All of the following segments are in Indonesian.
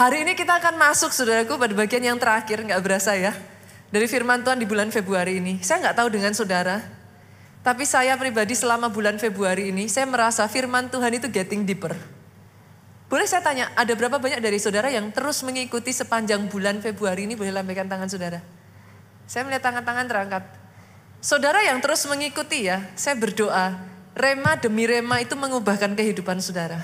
Hari ini kita akan masuk saudaraku pada bagian yang terakhir, nggak berasa ya. Dari firman Tuhan di bulan Februari ini. Saya nggak tahu dengan saudara, tapi saya pribadi selama bulan Februari ini, saya merasa firman Tuhan itu getting deeper. Boleh saya tanya, ada berapa banyak dari saudara yang terus mengikuti sepanjang bulan Februari ini? Boleh lambaikan tangan saudara. Saya melihat tangan-tangan terangkat. Saudara yang terus mengikuti ya, saya berdoa, rema demi rema itu mengubahkan kehidupan saudara.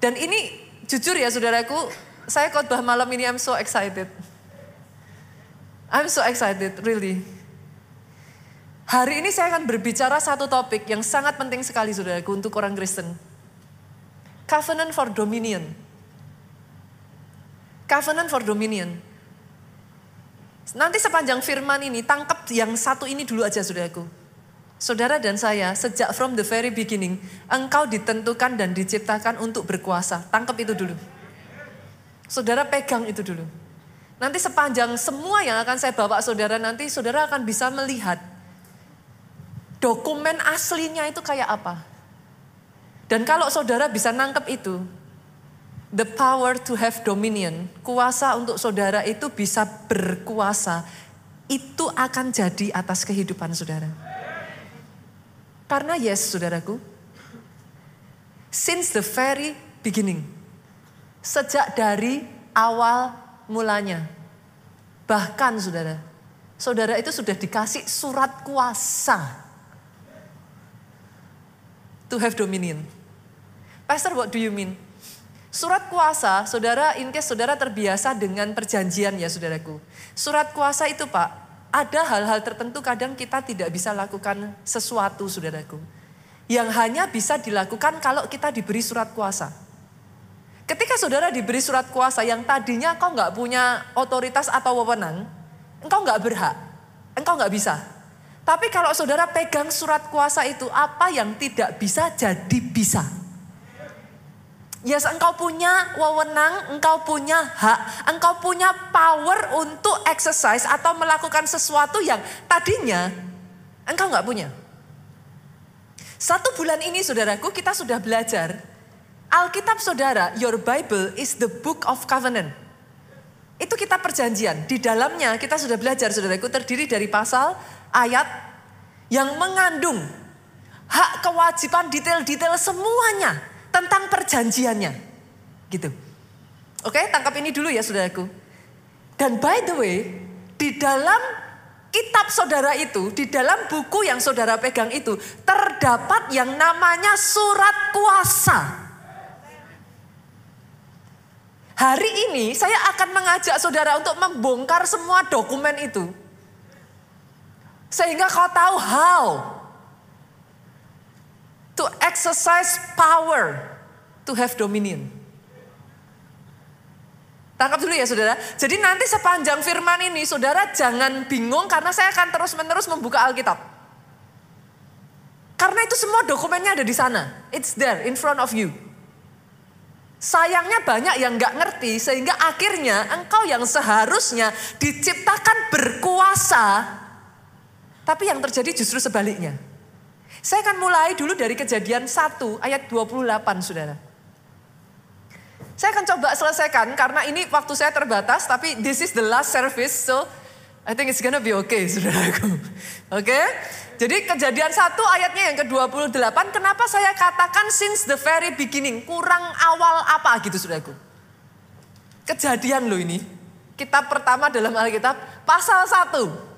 Dan ini Jujur ya saudaraku, saya khotbah malam ini I'm so excited. I'm so excited, really. Hari ini saya akan berbicara satu topik yang sangat penting sekali saudaraku untuk orang Kristen. Covenant for Dominion. Covenant for Dominion. Nanti sepanjang firman ini, tangkap yang satu ini dulu aja saudaraku. Saudara dan saya, sejak from the very beginning, engkau ditentukan dan diciptakan untuk berkuasa. Tangkap itu dulu. Saudara pegang itu dulu. Nanti sepanjang semua yang akan saya bawa saudara nanti, saudara akan bisa melihat dokumen aslinya itu kayak apa. Dan kalau saudara bisa nangkep itu, the power to have dominion, kuasa untuk saudara itu bisa berkuasa, itu akan jadi atas kehidupan saudara. Karena yes, saudaraku, since the very beginning, sejak dari awal mulanya, bahkan saudara, saudara itu sudah dikasih surat kuasa to have dominion. Pastor, what do you mean? Surat kuasa, saudara, in case saudara terbiasa dengan perjanjian ya saudaraku. Surat kuasa itu pak, ada hal-hal tertentu kadang kita tidak bisa lakukan sesuatu saudaraku. Yang hanya bisa dilakukan kalau kita diberi surat kuasa. Ketika saudara diberi surat kuasa yang tadinya kau nggak punya otoritas atau wewenang, engkau nggak berhak, engkau nggak bisa. Tapi kalau saudara pegang surat kuasa itu, apa yang tidak bisa jadi bisa. Yes, engkau punya wewenang, engkau punya hak, engkau punya power untuk exercise atau melakukan sesuatu yang tadinya engkau nggak punya. Satu bulan ini saudaraku kita sudah belajar Alkitab saudara, your Bible is the book of covenant. Itu kita perjanjian. Di dalamnya kita sudah belajar saudaraku terdiri dari pasal, ayat yang mengandung hak kewajiban detail-detail semuanya tentang perjanjiannya. Gitu. Oke, tangkap ini dulu ya saudaraku. Dan by the way, di dalam kitab saudara itu, di dalam buku yang saudara pegang itu, terdapat yang namanya surat kuasa. Hari ini saya akan mengajak saudara untuk membongkar semua dokumen itu. Sehingga kau tahu how to exercise power to have dominion. Tangkap dulu ya saudara. Jadi nanti sepanjang firman ini saudara jangan bingung karena saya akan terus-menerus membuka Alkitab. Karena itu semua dokumennya ada di sana. It's there in front of you. Sayangnya banyak yang nggak ngerti sehingga akhirnya engkau yang seharusnya diciptakan berkuasa. Tapi yang terjadi justru sebaliknya. Saya akan mulai dulu dari kejadian 1 ayat 28 saudara. Saya akan coba selesaikan karena ini waktu saya terbatas tapi this is the last service so I think it's gonna be okay saudaraku. Oke. Okay? Jadi kejadian 1 ayatnya yang ke-28 kenapa saya katakan since the very beginning kurang awal apa gitu saudaraku. Kejadian loh ini. Kitab pertama dalam Alkitab pasal 1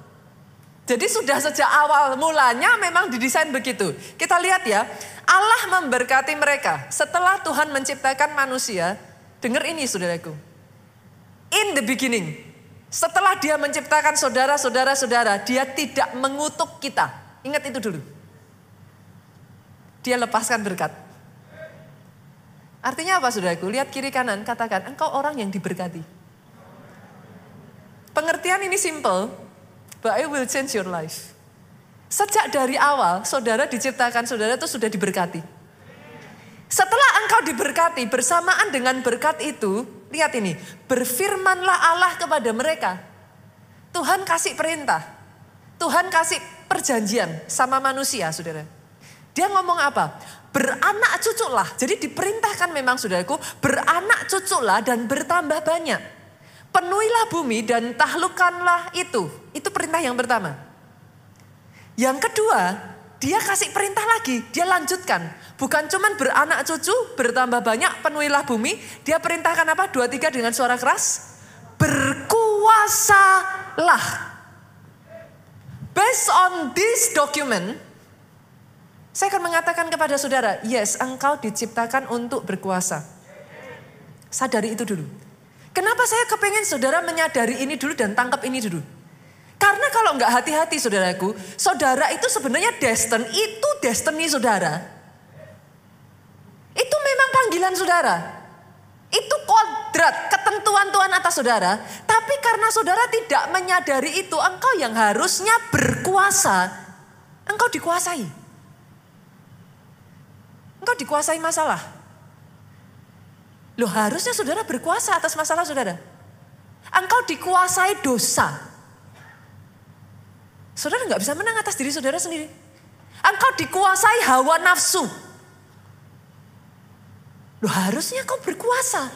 jadi sudah sejak awal mulanya memang didesain begitu. Kita lihat ya, Allah memberkati mereka setelah Tuhan menciptakan manusia. Dengar ini saudaraku. In the beginning, setelah dia menciptakan saudara-saudara-saudara, dia tidak mengutuk kita. Ingat itu dulu. Dia lepaskan berkat. Artinya apa saudaraku? Lihat kiri kanan, katakan engkau orang yang diberkati. Pengertian ini simple, but I will change your life. Sejak dari awal, saudara diciptakan, saudara itu sudah diberkati. Setelah engkau diberkati, bersamaan dengan berkat itu, lihat ini, berfirmanlah Allah kepada mereka. Tuhan kasih perintah, Tuhan kasih perjanjian sama manusia, saudara. Dia ngomong apa? beranak cuculah. Jadi diperintahkan memang saudaraku, beranak cuculah dan bertambah banyak. Penuhilah bumi dan tahlukkanlah itu. Itu perintah yang pertama. Yang kedua, dia kasih perintah lagi, dia lanjutkan. Bukan cuman beranak cucu, bertambah banyak, penuhilah bumi. Dia perintahkan apa? Dua tiga dengan suara keras. Berkuasalah. Based on this document, saya akan mengatakan kepada saudara, yes, engkau diciptakan untuk berkuasa. Sadari itu dulu. Kenapa saya kepengen saudara menyadari ini dulu dan tangkap ini dulu? Karena kalau nggak hati-hati saudaraku, saudara itu sebenarnya destiny, itu destiny saudara. Itu memang panggilan saudara. Itu kodrat, ketentuan Tuhan atas saudara. Tapi karena saudara tidak menyadari itu, engkau yang harusnya berkuasa, engkau dikuasai. Engkau dikuasai masalah. Loh harusnya saudara berkuasa atas masalah saudara. Engkau dikuasai dosa. Saudara nggak bisa menang atas diri saudara sendiri. Engkau dikuasai hawa nafsu. Loh harusnya kau berkuasa.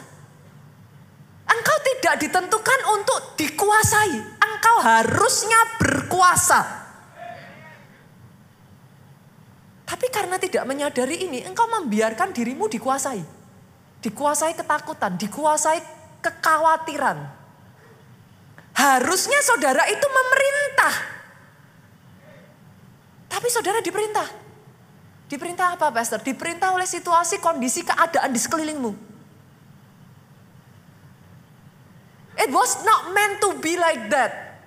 Engkau tidak ditentukan untuk dikuasai. Engkau harusnya berkuasa. Tapi karena tidak menyadari ini, engkau membiarkan dirimu dikuasai. Dikuasai ketakutan, dikuasai kekhawatiran. Harusnya saudara itu memerintah. Tapi saudara diperintah. Diperintah apa pastor? Diperintah oleh situasi, kondisi, keadaan di sekelilingmu. It was not meant to be like that.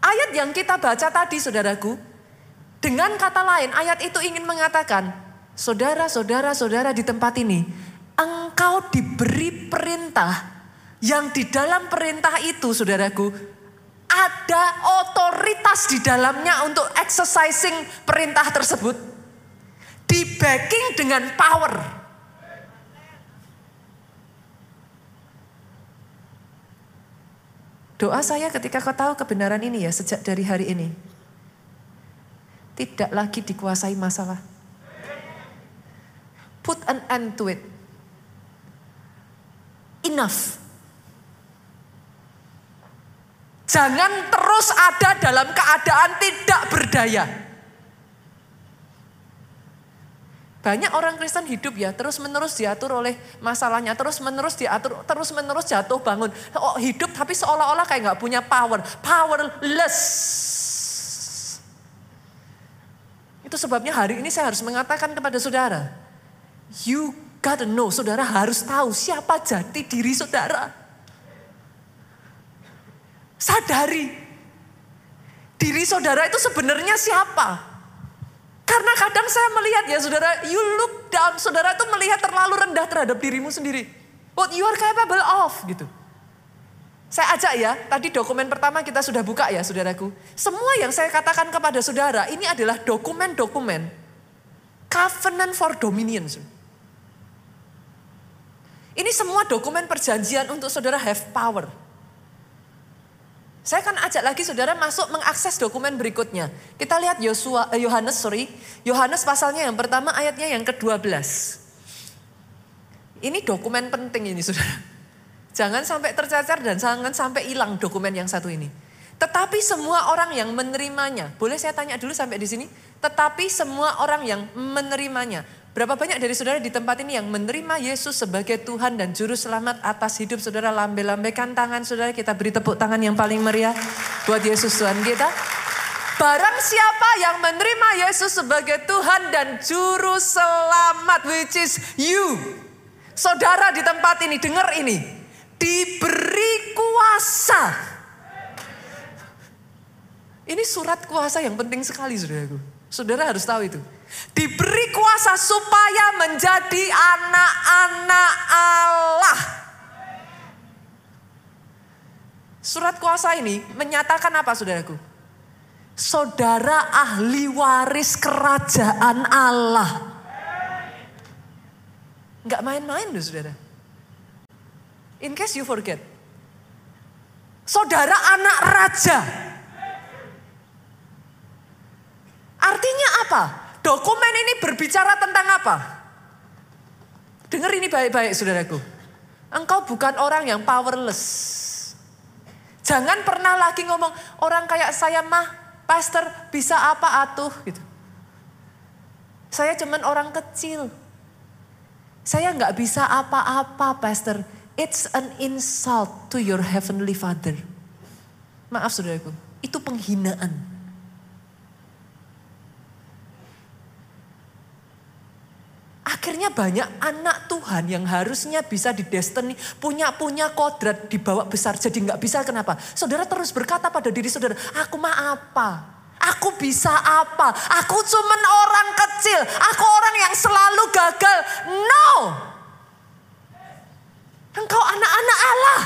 Ayat yang kita baca tadi saudaraku, dengan kata lain, ayat itu ingin mengatakan, saudara, saudara, saudara di tempat ini, engkau diberi perintah yang di dalam perintah itu, saudaraku, ada otoritas di dalamnya untuk exercising perintah tersebut. Di backing dengan power. Doa saya ketika kau tahu kebenaran ini ya sejak dari hari ini tidak lagi dikuasai masalah. Put an end to it. Enough. Jangan terus ada dalam keadaan tidak berdaya. Banyak orang Kristen hidup ya terus menerus diatur oleh masalahnya, terus menerus diatur, terus menerus jatuh bangun. Oh, hidup tapi seolah-olah kayak nggak punya power, powerless. Itu sebabnya hari ini saya harus mengatakan kepada saudara, you gotta know, saudara harus tahu siapa jati diri saudara. Sadari, diri saudara itu sebenarnya siapa? Karena kadang saya melihat ya saudara, you look down, saudara itu melihat terlalu rendah terhadap dirimu sendiri. What you are capable of gitu. Saya ajak ya, tadi dokumen pertama kita sudah buka ya saudaraku. Semua yang saya katakan kepada saudara ini adalah dokumen-dokumen covenant for dominion. Ini semua dokumen perjanjian untuk saudara have power. Saya akan ajak lagi saudara masuk mengakses dokumen berikutnya. Kita lihat Yosua, eh, Yohanes, sorry, Yohanes pasalnya yang pertama ayatnya yang ke-12. Ini dokumen penting ini saudara. Jangan sampai tercacar dan jangan sampai hilang dokumen yang satu ini. Tetapi semua orang yang menerimanya, boleh saya tanya dulu sampai di sini? Tetapi semua orang yang menerimanya. Berapa banyak dari saudara di tempat ini yang menerima Yesus sebagai Tuhan dan Juru Selamat atas hidup saudara? Lambe-lambekan tangan saudara, kita beri tepuk tangan yang paling meriah buat Yesus Tuhan kita. Barang siapa yang menerima Yesus sebagai Tuhan dan Juru Selamat, which is you. Saudara di tempat ini, dengar ini diberi kuasa. Ini surat kuasa yang penting sekali saudaraku. Saudara harus tahu itu. Diberi kuasa supaya menjadi anak-anak Allah. Surat kuasa ini menyatakan apa saudaraku? Saudara ahli waris kerajaan Allah. Enggak main-main loh saudara. In case you forget. Saudara anak raja. Artinya apa? Dokumen ini berbicara tentang apa? Dengar ini baik-baik saudaraku. Engkau bukan orang yang powerless. Jangan pernah lagi ngomong orang kayak saya mah pastor bisa apa atuh gitu. Saya cuman orang kecil. Saya nggak bisa apa-apa pastor. It's an insult to your heavenly father. Maaf saudaraku, itu penghinaan. Akhirnya banyak anak Tuhan yang harusnya bisa di destiny, punya-punya kodrat dibawa besar jadi nggak bisa kenapa? Saudara terus berkata pada diri saudara, aku mah apa? Aku bisa apa? Aku cuman orang kecil, aku orang yang selalu gagal. No! Engkau anak-anak Allah.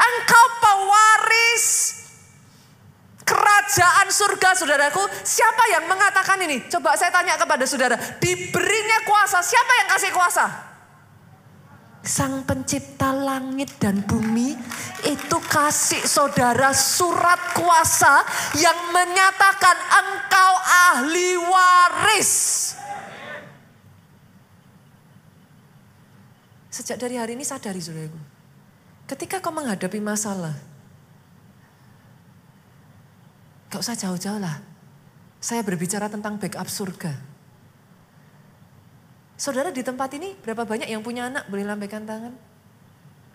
Engkau pewaris kerajaan surga saudaraku. Siapa yang mengatakan ini? Coba saya tanya kepada saudara. Diberinya kuasa, siapa yang kasih kuasa? Sang pencipta langit dan bumi itu kasih saudara surat kuasa yang menyatakan engkau ahli waris. Sejak dari hari ini sadari saudaraku. Ketika kau menghadapi masalah, Gak usah jauh-jauh lah. Saya berbicara tentang backup surga. Saudara di tempat ini berapa banyak yang punya anak? Boleh lambaikan tangan?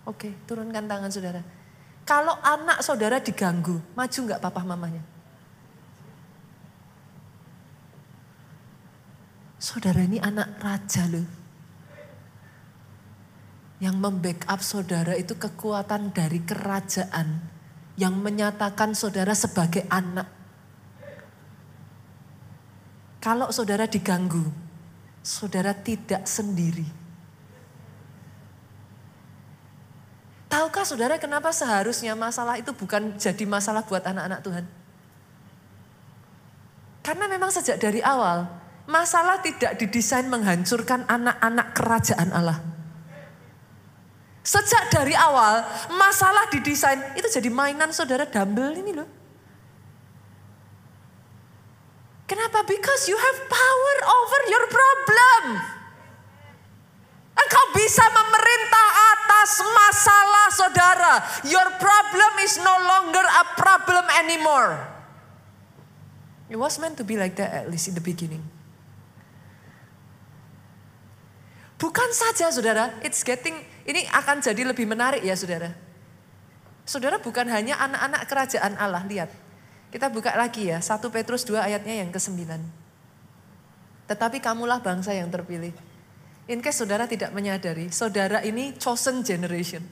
Oke, turunkan tangan saudara. Kalau anak saudara diganggu, maju nggak papa mamanya? Saudara ini anak raja loh. Yang membackup saudara itu kekuatan dari kerajaan yang menyatakan saudara sebagai anak. Kalau saudara diganggu, saudara tidak sendiri. Tahukah saudara kenapa seharusnya masalah itu bukan jadi masalah buat anak-anak Tuhan? Karena memang sejak dari awal, masalah tidak didesain menghancurkan anak-anak kerajaan Allah. Sejak dari awal masalah didesain itu jadi mainan saudara dumbbell ini loh. Kenapa? Because you have power over your problem. Engkau bisa memerintah atas masalah saudara. Your problem is no longer a problem anymore. It was meant to be like that at least in the beginning. Bukan saja saudara, it's getting, ini akan jadi lebih menarik ya saudara. Saudara bukan hanya anak-anak kerajaan Allah, lihat. Kita buka lagi ya, 1 Petrus 2 ayatnya yang ke-9. Tetapi kamulah bangsa yang terpilih. In case saudara tidak menyadari, saudara ini chosen generation.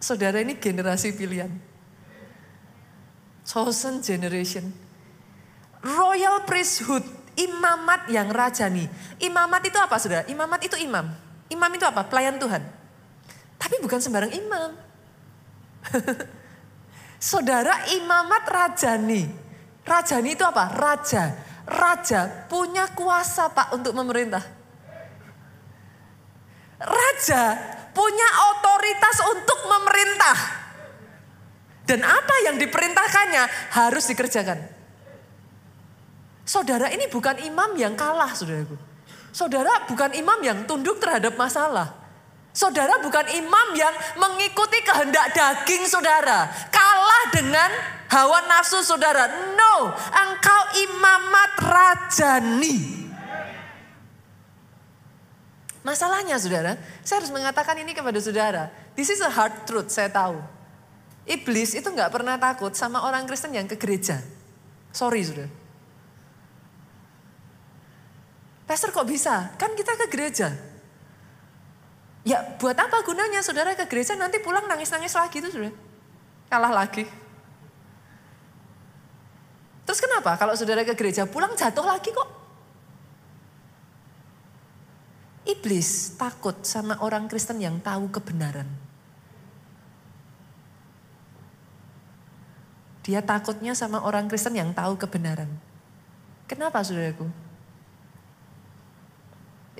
Saudara ini generasi pilihan. Chosen generation. Royal priesthood Imamat yang rajani. Imamat itu apa saudara? Imamat itu imam. Imam itu apa? Pelayan Tuhan. Tapi bukan sembarang imam. saudara imamat rajani. Rajani itu apa? Raja. Raja punya kuasa pak untuk memerintah. Raja punya otoritas untuk memerintah. Dan apa yang diperintahkannya harus dikerjakan. Saudara ini bukan imam yang kalah, saudaraku. Saudara bukan imam yang tunduk terhadap masalah. Saudara bukan imam yang mengikuti kehendak daging saudara. Kalah dengan hawa nafsu saudara. No, engkau imamat rajani. Masalahnya saudara, saya harus mengatakan ini kepada saudara. This is a hard truth, saya tahu. Iblis itu nggak pernah takut sama orang Kristen yang ke gereja. Sorry saudara. Pastor kok bisa? Kan kita ke gereja. Ya buat apa gunanya saudara ke gereja nanti pulang nangis-nangis lagi tuh saudara. Kalah lagi. Terus kenapa kalau saudara ke gereja pulang jatuh lagi kok? Iblis takut sama orang Kristen yang tahu kebenaran. Dia takutnya sama orang Kristen yang tahu kebenaran. Kenapa saudaraku?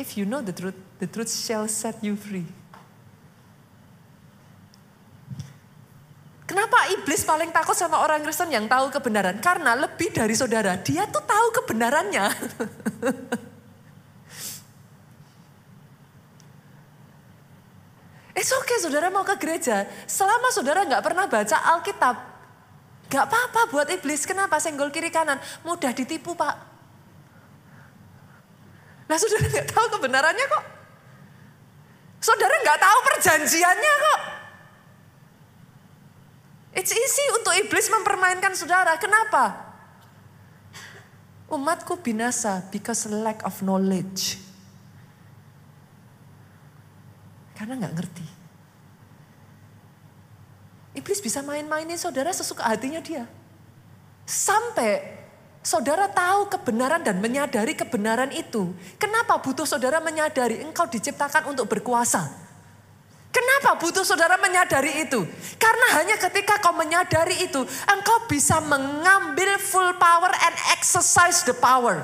If you know the truth, the truth shall set you free. Kenapa iblis paling takut sama orang Kristen yang tahu kebenaran? Karena lebih dari saudara, dia tuh tahu kebenarannya. It's okay saudara mau ke gereja. Selama saudara nggak pernah baca Alkitab, nggak apa-apa buat iblis. Kenapa? Senggol kiri kanan. Mudah ditipu pak. Nah saudara nggak tahu kebenarannya kok. Saudara nggak tahu perjanjiannya kok. It's easy untuk iblis mempermainkan saudara. Kenapa? Umatku binasa because lack of knowledge. Karena nggak ngerti. Iblis bisa main-mainin saudara sesuka hatinya dia. Sampai saudara tahu kebenaran dan menyadari kebenaran itu. Kenapa butuh saudara menyadari engkau diciptakan untuk berkuasa? Kenapa butuh saudara menyadari itu? Karena hanya ketika kau menyadari itu, engkau bisa mengambil full power and exercise the power.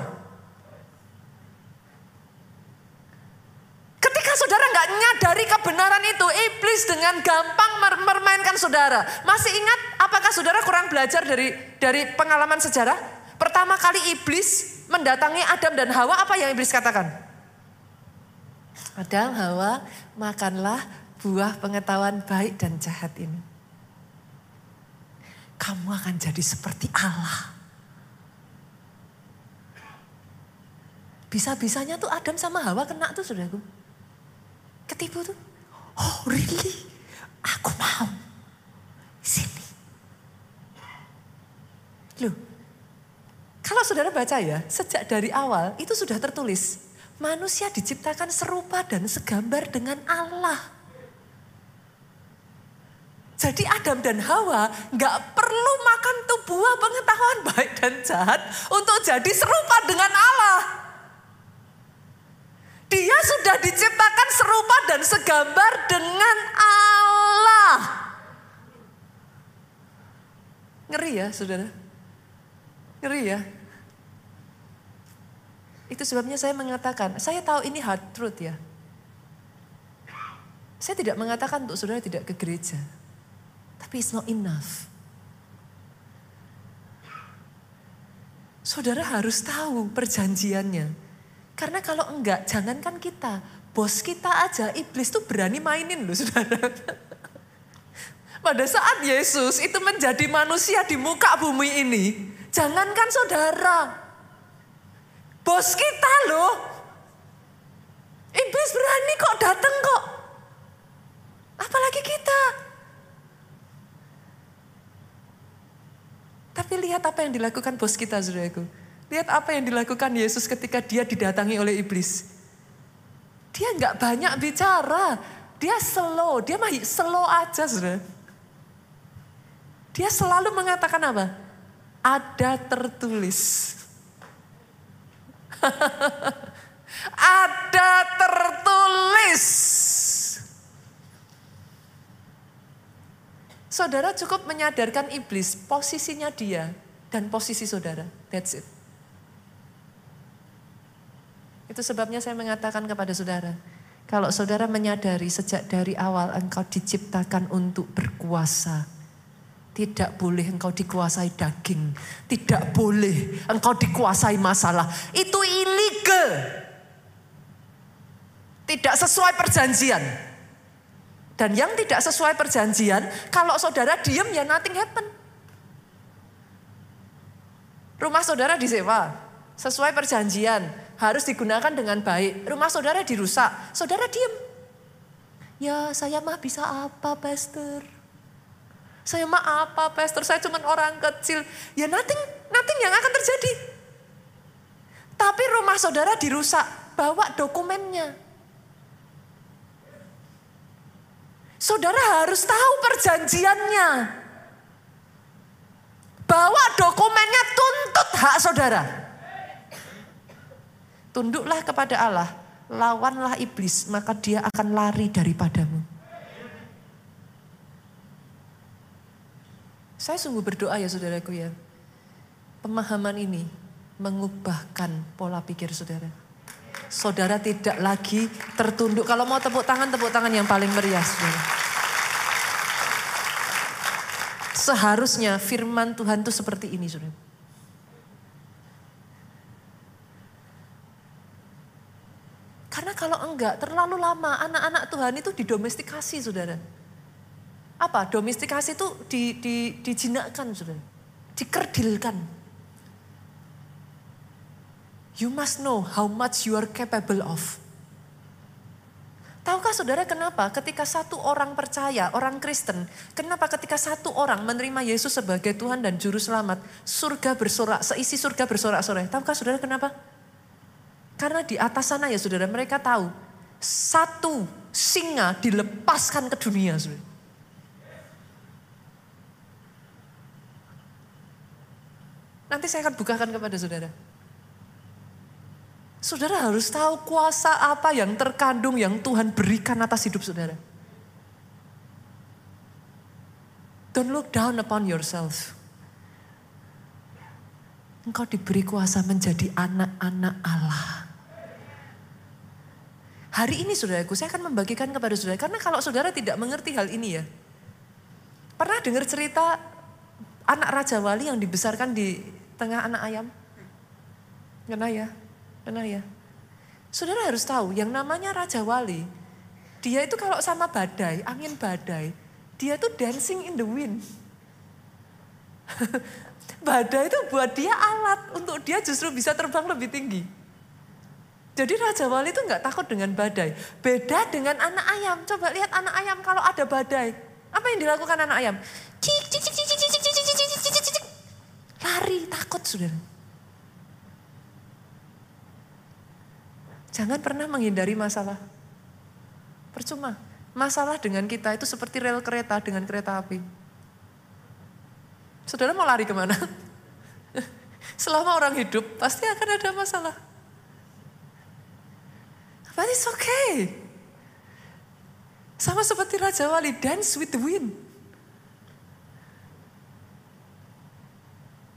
Ketika saudara nggak menyadari kebenaran itu, iblis dengan gampang mermainkan saudara. Masih ingat apakah saudara kurang belajar dari dari pengalaman sejarah? Pertama kali iblis mendatangi Adam dan Hawa, apa yang iblis katakan? Adam, Hawa, makanlah buah pengetahuan baik dan jahat ini. Kamu akan jadi seperti Allah. Bisa-bisanya tuh Adam sama Hawa kena tuh saudaraku. Ketipu tuh. Oh really? Aku mau. Sini. Loh, kalau saudara baca ya, sejak dari awal itu sudah tertulis. Manusia diciptakan serupa dan segambar dengan Allah. Jadi Adam dan Hawa nggak perlu makan tuh buah pengetahuan baik dan jahat untuk jadi serupa dengan Allah. Dia sudah diciptakan serupa dan segambar dengan Allah. Ngeri ya saudara? Ngeri ya? Itu sebabnya saya mengatakan, saya tahu ini hard truth ya. Saya tidak mengatakan untuk saudara tidak ke gereja. Tapi it's not enough. Saudara harus tahu perjanjiannya. Karena kalau enggak, jangankan kita, bos kita aja, iblis tuh berani mainin loh saudara. Pada saat Yesus itu menjadi manusia di muka bumi ini, jangankan saudara, bos kita loh, iblis berani kok datang kok. Apalagi kita. Tapi lihat apa yang dilakukan bos kita, saudaraku. Lihat apa yang dilakukan Yesus ketika dia didatangi oleh iblis. Dia nggak banyak bicara. Dia slow, dia mah slow aja, saudara. Dia selalu mengatakan apa? Ada tertulis. Ada tertulis. Saudara cukup menyadarkan iblis posisinya dia dan posisi saudara. That's it. Itu sebabnya saya mengatakan kepada saudara, kalau saudara menyadari sejak dari awal engkau diciptakan untuk berkuasa, tidak boleh engkau dikuasai daging, tidak boleh engkau dikuasai masalah. Itu illegal. Tidak sesuai perjanjian. Dan yang tidak sesuai perjanjian, kalau saudara diem ya nothing happen. Rumah saudara disewa, sesuai perjanjian, harus digunakan dengan baik. Rumah saudara dirusak, saudara diem. Ya saya mah bisa apa pastor? Saya mah apa pastor? Saya cuma orang kecil. Ya nothing, nothing yang akan terjadi. Tapi rumah saudara dirusak, bawa dokumennya. Saudara harus tahu perjanjiannya. Bawa dokumennya tuntut hak saudara. Tunduklah kepada Allah, lawanlah iblis, maka dia akan lari daripadamu. Saya sungguh berdoa ya saudaraku ya. Pemahaman ini mengubahkan pola pikir saudara. Saudara tidak lagi tertunduk. Kalau mau tepuk tangan, tepuk tangan yang paling meriah. Saudara. seharusnya firman Tuhan itu seperti ini, saudara. Karena kalau enggak, terlalu lama anak-anak Tuhan itu didomestikasi, saudara. Apa? Domestikasi itu di, di, dijinakkan, saudara. Dikerdilkan. You must know how much you are capable of. Tahukah saudara kenapa ketika satu orang percaya, orang Kristen, kenapa ketika satu orang menerima Yesus sebagai Tuhan dan Juru Selamat, surga bersorak, seisi surga bersorak-sorai. Tahukah saudara kenapa? Karena di atas sana ya saudara mereka tahu satu singa dilepaskan ke dunia saudara. Nanti saya akan bukakan kepada saudara. Saudara harus tahu kuasa apa yang terkandung yang Tuhan berikan atas hidup saudara. Don't look down upon yourself. Engkau diberi kuasa menjadi anak-anak Allah. Hari ini saudaraku, saya akan membagikan kepada saudara. Karena kalau saudara tidak mengerti hal ini ya. Pernah dengar cerita anak Raja Wali yang dibesarkan di tengah anak ayam? Kena ya? Kena ya? Saudara harus tahu, yang namanya Raja Wali, dia itu kalau sama badai, angin badai, dia tuh dancing in the wind. badai itu buat dia alat, untuk dia justru bisa terbang lebih tinggi. Jadi Raja Wali itu nggak takut dengan badai. Beda dengan anak ayam. Coba lihat anak ayam kalau ada badai. Apa yang dilakukan anak ayam? Cik, cik, cik, cik, cik, cik, Lari, takut sudah. Jangan pernah menghindari masalah. Percuma. Masalah dengan kita itu seperti rel kereta dengan kereta api. Saudara mau lari ke mana? Selama orang hidup pasti akan ada masalah. But it's okay. Sama seperti Raja Wali, dance with the wind.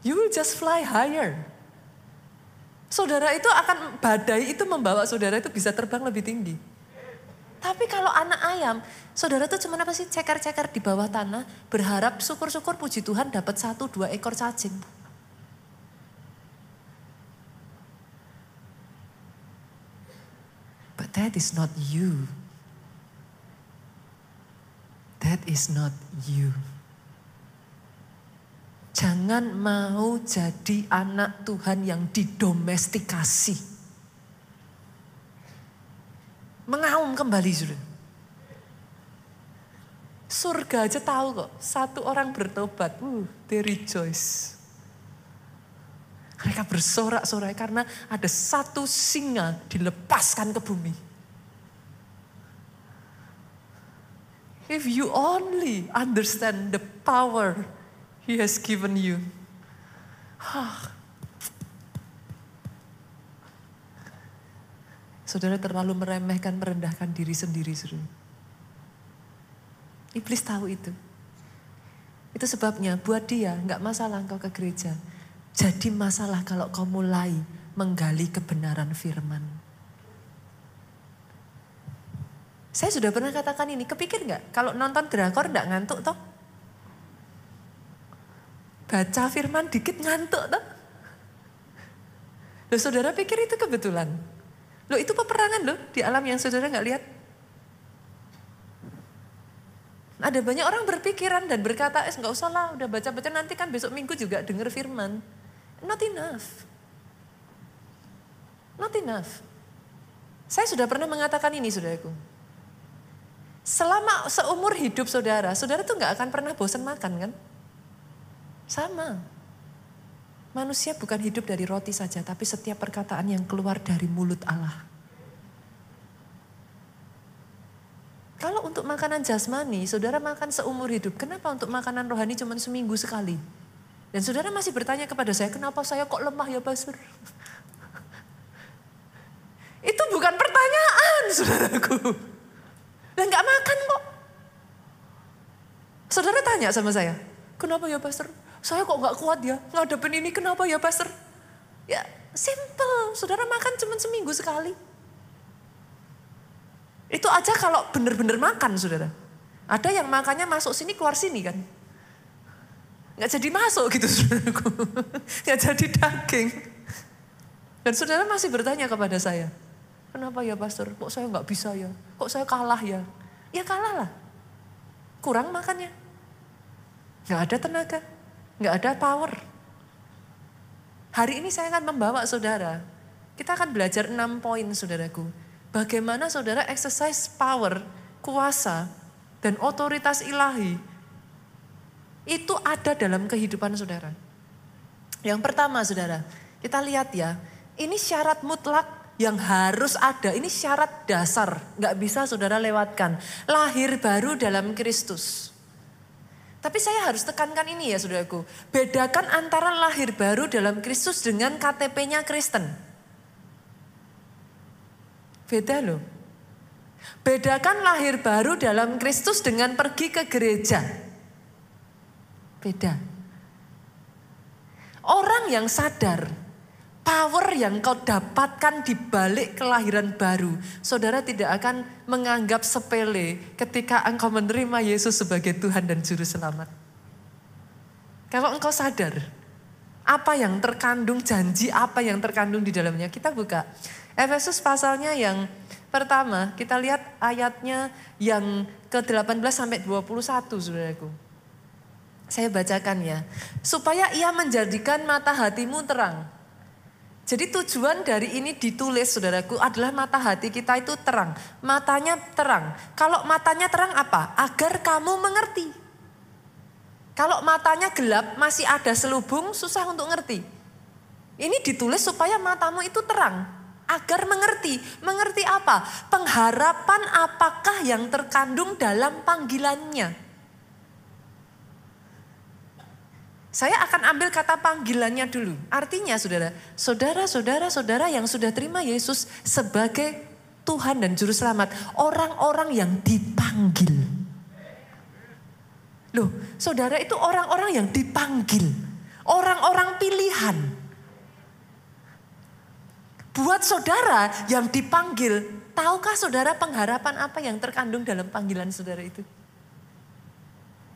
You will just fly higher. Saudara itu akan, badai itu membawa saudara itu bisa terbang lebih tinggi. Tapi kalau anak ayam, saudara itu cuma apa sih ceker-ceker di bawah tanah, berharap syukur-syukur puji Tuhan dapat satu dua ekor cacing. But that is not you. That is not you. Jangan mau jadi anak Tuhan yang didomestikasi. Mengaum kembali. Surga aja tahu kok, satu orang bertobat, uh, they rejoice. Mereka bersorak-sorai karena ada satu singa dilepaskan ke bumi. If you only understand the power He has given you. Saudara terlalu meremehkan, merendahkan diri sendiri. Saudara. Iblis tahu itu. Itu sebabnya buat dia nggak masalah engkau ke gereja. Jadi masalah kalau kau mulai menggali kebenaran firman. Saya sudah pernah katakan ini, kepikir nggak kalau nonton drakor nggak ngantuk toh? Baca firman dikit ngantuk toh? Loh saudara pikir itu kebetulan? Loh itu peperangan loh di alam yang saudara nggak lihat. Ada banyak orang berpikiran dan berkata, eh nggak usah lah, udah baca-baca nanti kan besok minggu juga dengar firman. Not enough. Not enough. Saya sudah pernah mengatakan ini saudaraku. Selama seumur hidup saudara, saudara tuh nggak akan pernah bosan makan kan? Sama. Manusia bukan hidup dari roti saja, tapi setiap perkataan yang keluar dari mulut Allah. Kalau untuk makanan jasmani, saudara makan seumur hidup. Kenapa untuk makanan rohani cuma seminggu sekali? Dan saudara masih bertanya kepada saya, kenapa saya kok lemah ya Pastor? Itu bukan pertanyaan saudaraku. Dan gak makan kok. Saudara tanya sama saya, kenapa ya Pastor? Saya kok gak kuat ya ngadepin ini, kenapa ya Pastor? Ya simple, saudara makan cuma seminggu sekali. Itu aja kalau benar-benar makan saudara. Ada yang makannya masuk sini keluar sini kan. nggak jadi masuk gitu saudaraku. nggak jadi daging. Dan saudara masih bertanya kepada saya, kenapa ya pastor, kok saya nggak bisa ya, kok saya kalah ya. Ya kalah lah, kurang makannya. Nggak ada tenaga, nggak ada power. Hari ini saya akan membawa saudara, kita akan belajar enam poin saudaraku. Bagaimana saudara exercise power, kuasa, dan otoritas ilahi itu ada dalam kehidupan saudara. Yang pertama saudara, kita lihat ya, ini syarat mutlak yang harus ada. Ini syarat dasar, nggak bisa saudara lewatkan. Lahir baru dalam Kristus. Tapi saya harus tekankan ini ya saudaraku. Bedakan antara lahir baru dalam Kristus dengan KTP-nya Kristen. Beda loh. Bedakan lahir baru dalam Kristus dengan pergi ke gereja. Beda. Orang yang sadar power yang kau dapatkan di balik kelahiran baru, saudara tidak akan menganggap sepele ketika engkau menerima Yesus sebagai Tuhan dan Juru Selamat. Kalau engkau sadar, apa yang terkandung janji, apa yang terkandung di dalamnya, kita buka. Efesus pasalnya yang pertama, kita lihat ayatnya yang ke-18 sampai 21, saudaraku. Saya bacakan ya. Supaya ia menjadikan mata hatimu terang jadi tujuan dari ini ditulis saudaraku adalah mata hati kita itu terang. Matanya terang. Kalau matanya terang apa? Agar kamu mengerti. Kalau matanya gelap masih ada selubung susah untuk ngerti. Ini ditulis supaya matamu itu terang. Agar mengerti. Mengerti apa? Pengharapan apakah yang terkandung dalam panggilannya. Saya akan ambil kata panggilannya dulu. Artinya saudara, saudara-saudara saudara yang sudah terima Yesus sebagai Tuhan dan Juru Selamat. Orang-orang yang dipanggil. Loh, saudara itu orang-orang yang dipanggil. Orang-orang pilihan. Buat saudara yang dipanggil, tahukah saudara pengharapan apa yang terkandung dalam panggilan saudara itu?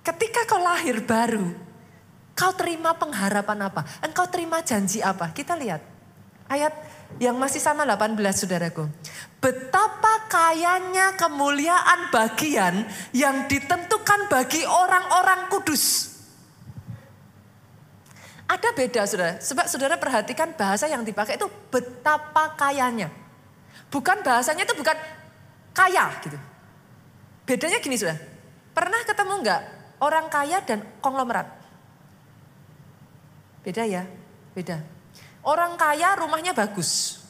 Ketika kau lahir baru, Kau terima pengharapan apa? Engkau terima janji apa? Kita lihat. Ayat yang masih sama 18 saudaraku. Betapa kayanya kemuliaan bagian yang ditentukan bagi orang-orang kudus. Ada beda saudara. Sebab saudara perhatikan bahasa yang dipakai itu betapa kayanya. Bukan bahasanya itu bukan kaya gitu. Bedanya gini saudara. Pernah ketemu enggak orang kaya dan konglomerat? Beda ya, beda. Orang kaya rumahnya bagus.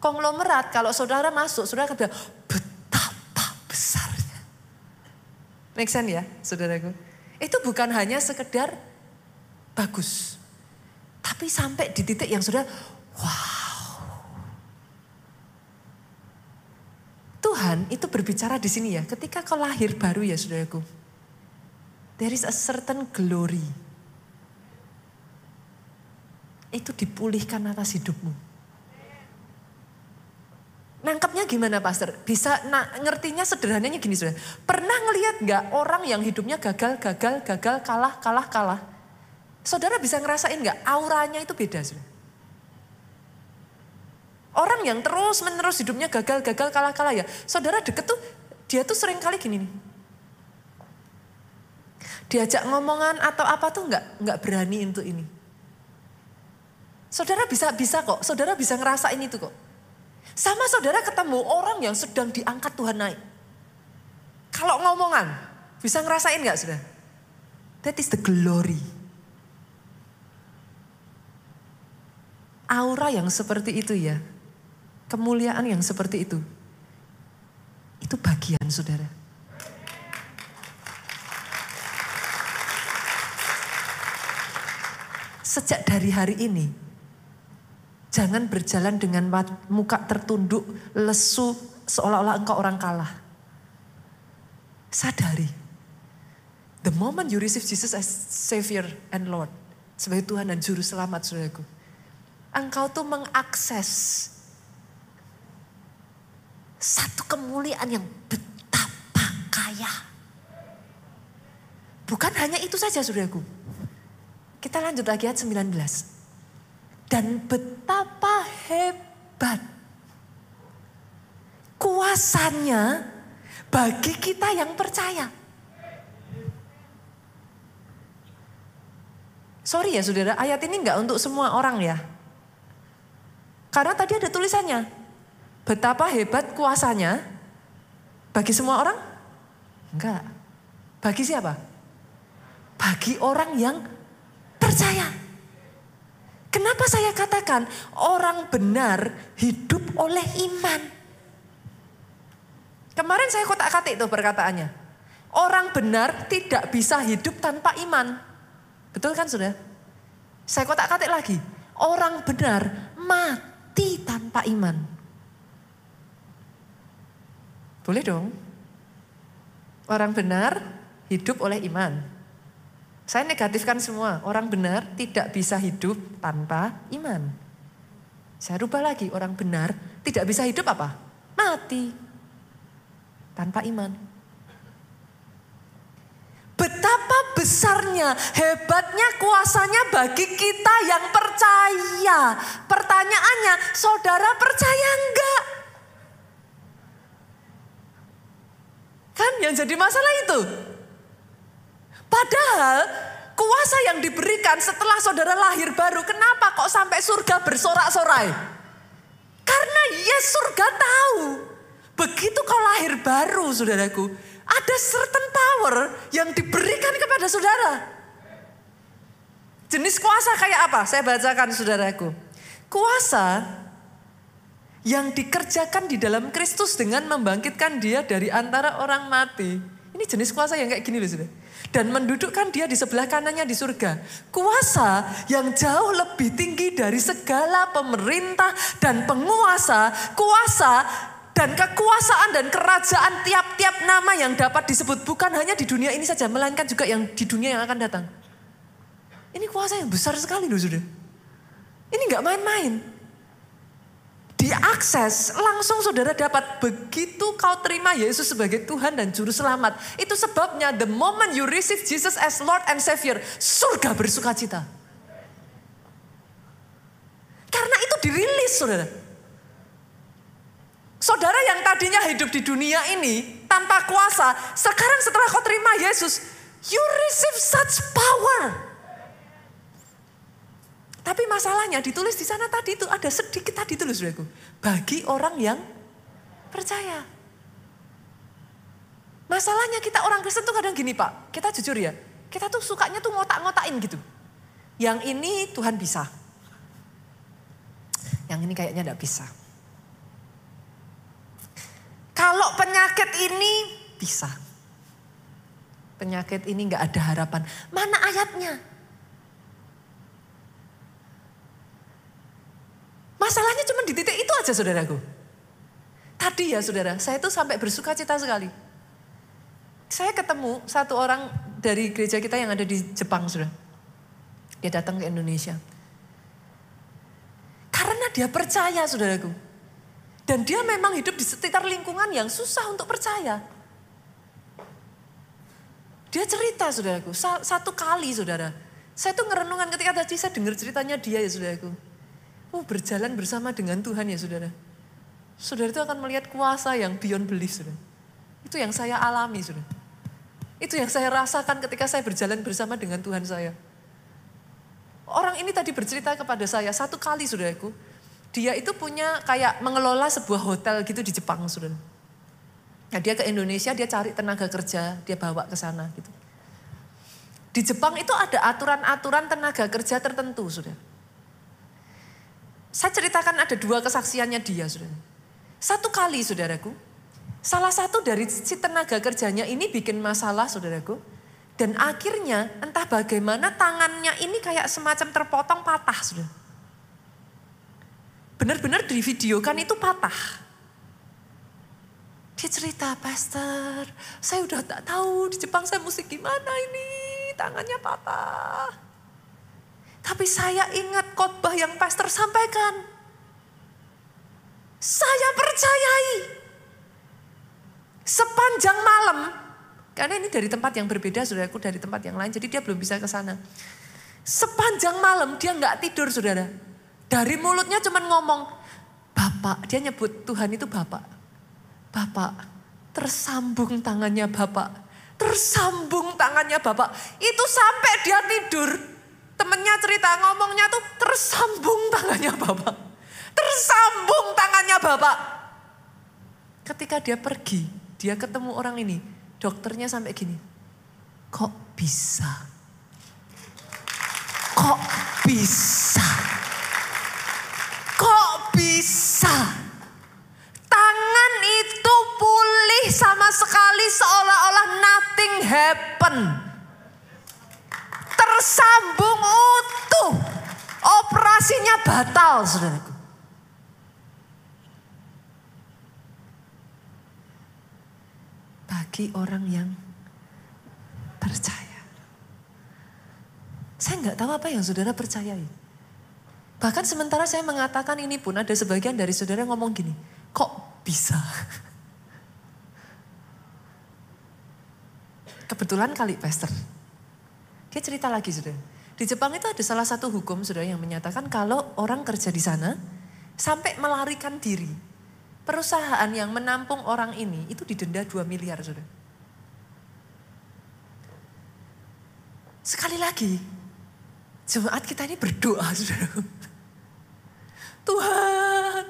Konglomerat kalau saudara masuk, saudara akan betapa besarnya. Make sense ya saudaraku? Itu bukan hanya sekedar bagus. Tapi sampai di titik yang sudah wow. Tuhan itu berbicara di sini ya, ketika kau lahir baru ya saudaraku. There is a certain glory itu dipulihkan atas hidupmu. Nangkapnya gimana pastor? Bisa nah, ngertinya sederhananya gini sudah. Pernah ngelihat nggak orang yang hidupnya gagal, gagal, gagal, kalah, kalah, kalah? Saudara bisa ngerasain nggak auranya itu beda sudah. Orang yang terus menerus hidupnya gagal, gagal, kalah, kalah ya. Saudara deket tuh dia tuh sering kali gini nih. Diajak ngomongan atau apa tuh nggak nggak berani untuk ini Saudara bisa bisa kok, saudara bisa ngerasain itu kok. Sama saudara ketemu orang yang sedang diangkat Tuhan naik. Kalau ngomongan, bisa ngerasain gak saudara? That is the glory. Aura yang seperti itu ya, kemuliaan yang seperti itu, itu bagian saudara. Sejak dari hari ini, Jangan berjalan dengan muka tertunduk, lesu, seolah-olah engkau orang kalah. Sadari. The moment you receive Jesus as Savior and Lord. Sebagai Tuhan dan Juru Selamat, saudaraku. Engkau tuh mengakses satu kemuliaan yang betapa kaya. Bukan hanya itu saja, saudaraku. Kita lanjut lagi ayat 19. Dan betapa hebat kuasanya bagi kita yang percaya. Sorry ya saudara, ayat ini enggak untuk semua orang ya. Karena tadi ada tulisannya. Betapa hebat kuasanya bagi semua orang? Enggak. Bagi siapa? Bagi orang yang percaya. Kenapa saya katakan orang benar hidup oleh iman? Kemarin saya kotak-katik tuh perkataannya. Orang benar tidak bisa hidup tanpa iman. Betul kan sudah? Saya kotak-katik lagi. Orang benar mati tanpa iman. Boleh dong? Orang benar hidup oleh iman. Saya negatifkan semua. Orang benar tidak bisa hidup tanpa iman. Saya rubah lagi. Orang benar tidak bisa hidup apa? Mati. Tanpa iman. Betapa besarnya, hebatnya kuasanya bagi kita yang percaya. Pertanyaannya, saudara percaya enggak? Kan yang jadi masalah itu. Padahal kuasa yang diberikan setelah saudara lahir baru, kenapa kok sampai surga bersorak-sorai? Karena yes surga tahu, begitu kau lahir baru saudaraku, ada certain power yang diberikan kepada saudara. Jenis kuasa kayak apa? Saya bacakan saudaraku. Kuasa yang dikerjakan di dalam Kristus dengan membangkitkan dia dari antara orang mati. Ini jenis kuasa yang kayak gini loh saudara dan mendudukkan dia di sebelah kanannya di surga. Kuasa yang jauh lebih tinggi dari segala pemerintah dan penguasa, kuasa dan kekuasaan dan kerajaan tiap-tiap nama yang dapat disebut bukan hanya di dunia ini saja, melainkan juga yang di dunia yang akan datang. Ini kuasa yang besar sekali loh sudah. Ini nggak main-main diakses langsung saudara dapat begitu kau terima Yesus sebagai Tuhan dan Juru Selamat. Itu sebabnya the moment you receive Jesus as Lord and Savior, surga bersuka cita. Karena itu dirilis saudara. Saudara yang tadinya hidup di dunia ini tanpa kuasa, sekarang setelah kau terima Yesus, you receive such power. Tapi masalahnya ditulis di sana tadi itu ada sedikit tadi itu loh saudaraku. Bagi orang yang percaya. Masalahnya kita orang Kristen tuh kadang gini pak, kita jujur ya. Kita tuh sukanya tuh ngotak-ngotakin gitu. Yang ini Tuhan bisa. Yang ini kayaknya tidak bisa. Kalau penyakit ini bisa. Penyakit ini nggak ada harapan. Mana ayatnya? Masalahnya cuma di titik itu aja saudaraku. Tadi ya saudara, saya tuh sampai bersuka cita sekali. Saya ketemu satu orang dari gereja kita yang ada di Jepang sudah. Dia datang ke Indonesia. Karena dia percaya saudaraku. Dan dia memang hidup di sekitar lingkungan yang susah untuk percaya. Dia cerita saudaraku, satu kali saudara. Saya tuh ngerenungan ketika tadi saya dengar ceritanya dia ya saudaraku Oh berjalan bersama dengan Tuhan ya saudara. Saudara itu akan melihat kuasa yang beyond belief saudara. Itu yang saya alami saudara. Itu yang saya rasakan ketika saya berjalan bersama dengan Tuhan saya. Orang ini tadi bercerita kepada saya satu kali saudaraku. Dia itu punya kayak mengelola sebuah hotel gitu di Jepang saudara. Nah dia ke Indonesia dia cari tenaga kerja dia bawa ke sana gitu. Di Jepang itu ada aturan-aturan tenaga kerja tertentu saudara. Saya ceritakan ada dua kesaksiannya dia, saudara. Satu kali, saudaraku, salah satu dari si tenaga kerjanya ini bikin masalah, saudaraku. Dan akhirnya entah bagaimana tangannya ini kayak semacam terpotong patah, saudara. Benar-benar di video kan itu patah. Dia cerita, Pastor, saya udah tak tahu di Jepang saya mesti gimana ini, tangannya patah. Tapi saya ingat khotbah yang pastor sampaikan. Saya percayai. Sepanjang malam, karena ini dari tempat yang berbeda, saudaraku dari tempat yang lain, jadi dia belum bisa ke sana. Sepanjang malam dia nggak tidur saudara. Dari mulutnya cuma ngomong, Bapak, dia nyebut Tuhan itu Bapak. Bapak, tersambung tangannya Bapak. Tersambung tangannya Bapak. Itu sampai dia tidur. Temennya cerita ngomongnya tuh tersambung tangannya Bapak. Tersambung tangannya Bapak. Ketika dia pergi, dia ketemu orang ini. Dokternya sampai gini. Kok bisa? Kok bisa? Kok bisa? Tangan itu pulih sama sekali seolah-olah nothing happen. Tersambung utuh. Operasinya batal, saudaraku. Bagi orang yang percaya. Saya nggak tahu apa yang saudara percayai. Bahkan sementara saya mengatakan ini pun ada sebagian dari saudara ngomong gini, kok bisa? Kebetulan kali pastor. Dia cerita lagi saudara. Di Jepang itu ada salah satu hukum saudara yang menyatakan kalau orang kerja di sana sampai melarikan diri. Perusahaan yang menampung orang ini itu didenda 2 miliar saudara. Sekali lagi, jemaat kita ini berdoa saudara. Tuhan,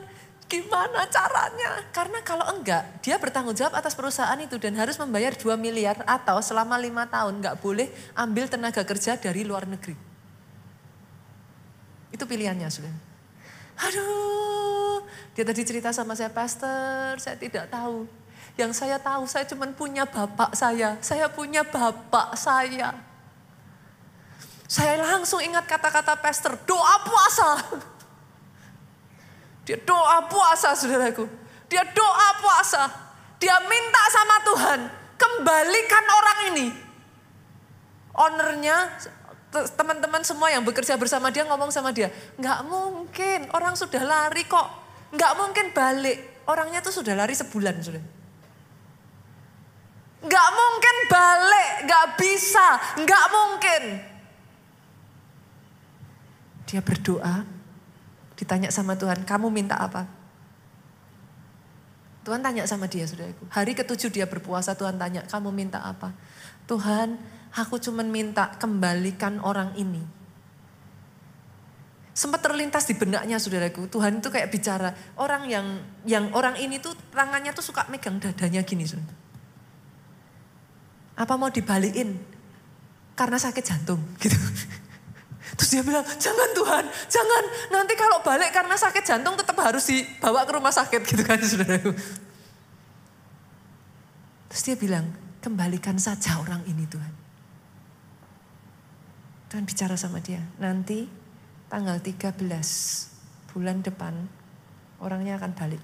gimana caranya? Karena kalau enggak, dia bertanggung jawab atas perusahaan itu dan harus membayar 2 miliar atau selama lima tahun enggak boleh ambil tenaga kerja dari luar negeri. Itu pilihannya sudah. Aduh, dia tadi cerita sama saya, Pastor, saya tidak tahu. Yang saya tahu, saya cuma punya bapak saya. Saya punya bapak saya. Saya langsung ingat kata-kata pastor, doa puasa. Dia doa puasa saudaraku. Dia doa puasa. Dia minta sama Tuhan, kembalikan orang ini. Ownernya, teman-teman semua yang bekerja bersama dia ngomong sama dia, nggak mungkin orang sudah lari kok, nggak mungkin balik. Orangnya tuh sudah lari sebulan sudah. Nggak mungkin balik, nggak bisa, nggak mungkin. Dia berdoa, Ditanya sama Tuhan, kamu minta apa? Tuhan tanya sama dia, saudaraku. Hari ketujuh dia berpuasa, Tuhan tanya, kamu minta apa? Tuhan, aku cuma minta kembalikan orang ini. Sempat terlintas di benaknya saudaraku, Tuhan itu kayak bicara, orang yang yang orang ini tuh tangannya tuh suka megang dadanya gini. Saudara. Apa mau dibalikin? Karena sakit jantung gitu. Terus dia bilang, jangan Tuhan, jangan. Nanti kalau balik karena sakit jantung tetap harus dibawa ke rumah sakit gitu kan saudaraku. Terus dia bilang, kembalikan saja orang ini Tuhan. Tuhan bicara sama dia, nanti tanggal 13 bulan depan orangnya akan balik.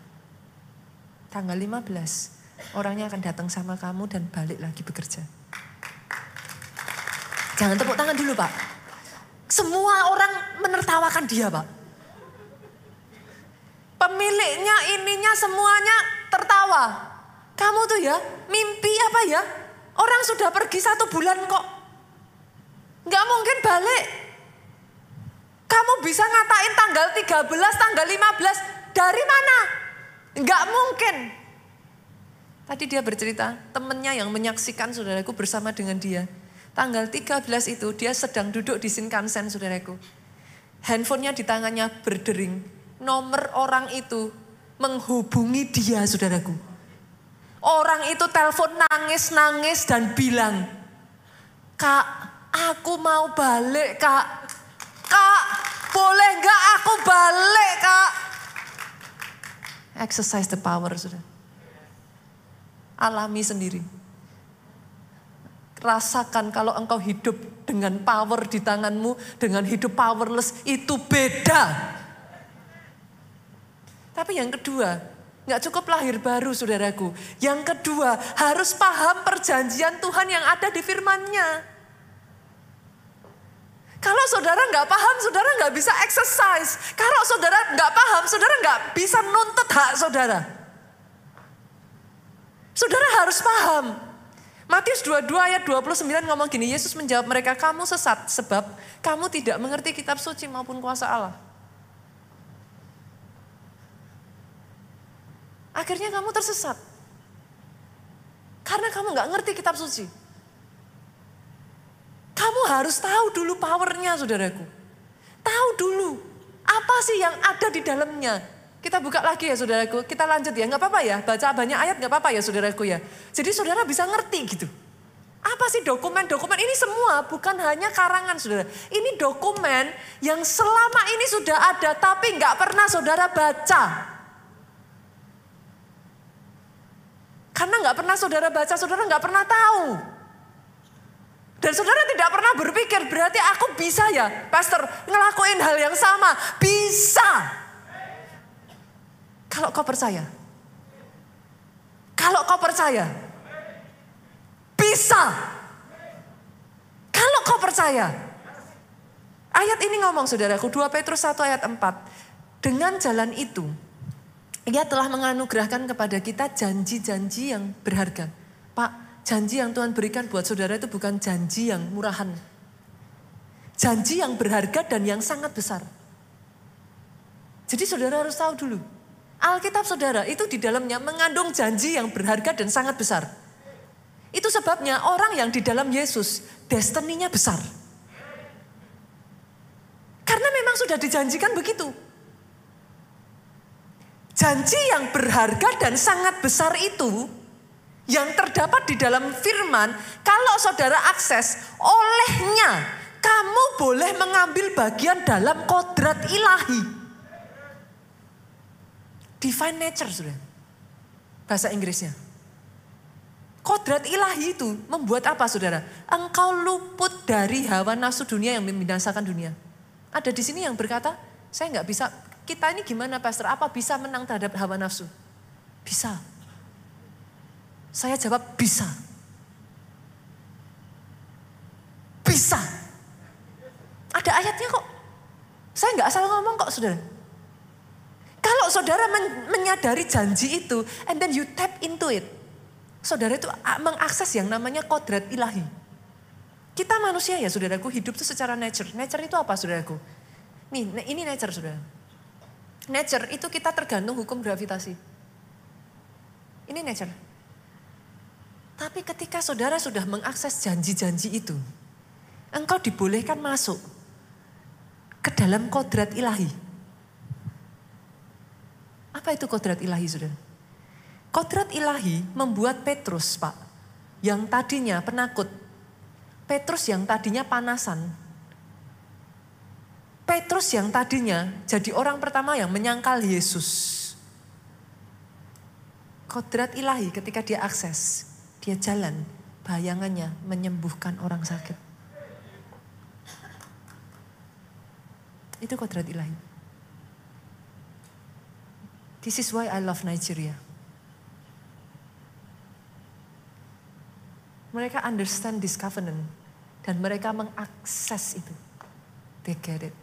Tanggal 15 orangnya akan datang sama kamu dan balik lagi bekerja. Jangan tepuk tangan dulu Pak. Semua orang menertawakan dia pak. Pemiliknya ininya semuanya tertawa. Kamu tuh ya mimpi apa ya? Orang sudah pergi satu bulan kok. Gak mungkin balik. Kamu bisa ngatain tanggal 13, tanggal 15. Dari mana? Gak mungkin. Tadi dia bercerita, temennya yang menyaksikan saudaraku bersama dengan dia Tanggal 13 itu dia sedang duduk di Shinkansen saudaraku. Handphonenya di tangannya berdering. Nomor orang itu menghubungi dia saudaraku. Orang itu telepon nangis-nangis dan bilang, Kak, aku mau balik kak. Kak, boleh gak aku balik kak? Exercise the power sudah. Alami sendiri. Rasakan kalau engkau hidup dengan power di tanganmu, dengan hidup powerless itu beda. Tapi yang kedua, nggak cukup lahir baru saudaraku. Yang kedua, harus paham perjanjian Tuhan yang ada di firmannya. Kalau saudara nggak paham, saudara nggak bisa exercise. Kalau saudara nggak paham, saudara nggak bisa nuntut hak saudara. Saudara harus paham Matius 22 ayat 29 ngomong gini, Yesus menjawab mereka, kamu sesat sebab kamu tidak mengerti kitab suci maupun kuasa Allah. Akhirnya kamu tersesat. Karena kamu nggak ngerti kitab suci. Kamu harus tahu dulu powernya saudaraku. Tahu dulu apa sih yang ada di dalamnya. Kita buka lagi ya saudaraku, kita lanjut ya, nggak apa-apa ya, baca banyak ayat nggak apa-apa ya saudaraku ya. Jadi saudara bisa ngerti gitu. Apa sih dokumen-dokumen ini semua bukan hanya karangan saudara. Ini dokumen yang selama ini sudah ada tapi nggak pernah saudara baca. Karena nggak pernah saudara baca, saudara nggak pernah tahu. Dan saudara tidak pernah berpikir berarti aku bisa ya, pastor, ngelakuin hal yang sama. Bisa. Kalau kau percaya. Kalau kau percaya. Bisa. Kalau kau percaya. Ayat ini ngomong saudaraku, 2 Petrus 1 ayat 4. Dengan jalan itu, ia telah menganugerahkan kepada kita janji-janji yang berharga. Pak, janji yang Tuhan berikan buat saudara itu bukan janji yang murahan. Janji yang berharga dan yang sangat besar. Jadi saudara harus tahu dulu, Alkitab saudara itu di dalamnya mengandung janji yang berharga dan sangat besar. Itu sebabnya orang yang di dalam Yesus destininya besar. Karena memang sudah dijanjikan begitu. Janji yang berharga dan sangat besar itu yang terdapat di dalam firman, kalau saudara akses olehnya, kamu boleh mengambil bagian dalam kodrat ilahi. Divine nature, sudah. Bahasa Inggrisnya. Kodrat ilahi itu membuat apa saudara? Engkau luput dari hawa nafsu dunia yang membinasakan dunia. Ada di sini yang berkata, saya nggak bisa, kita ini gimana pastor? Apa bisa menang terhadap hawa nafsu? Bisa. Saya jawab bisa. Bisa. Ada ayatnya kok. Saya nggak salah ngomong kok saudara. Kalau saudara men menyadari janji itu, and then you tap into it. Saudara itu mengakses yang namanya kodrat ilahi. Kita manusia ya saudaraku, hidup itu secara nature. Nature itu apa saudaraku? Nih, ini nature saudara. Nature itu kita tergantung hukum gravitasi. Ini nature. Tapi ketika saudara sudah mengakses janji-janji itu, engkau dibolehkan masuk ke dalam kodrat ilahi. Apa itu kodrat ilahi saudara? Kodrat ilahi membuat Petrus pak, yang tadinya penakut, Petrus yang tadinya panasan, Petrus yang tadinya jadi orang pertama yang menyangkal Yesus. Kodrat ilahi ketika dia akses, dia jalan, bayangannya menyembuhkan orang sakit. Itu kodrat ilahi. This is why I love Nigeria. Mereka understand this covenant dan mereka mengakses itu. They get it.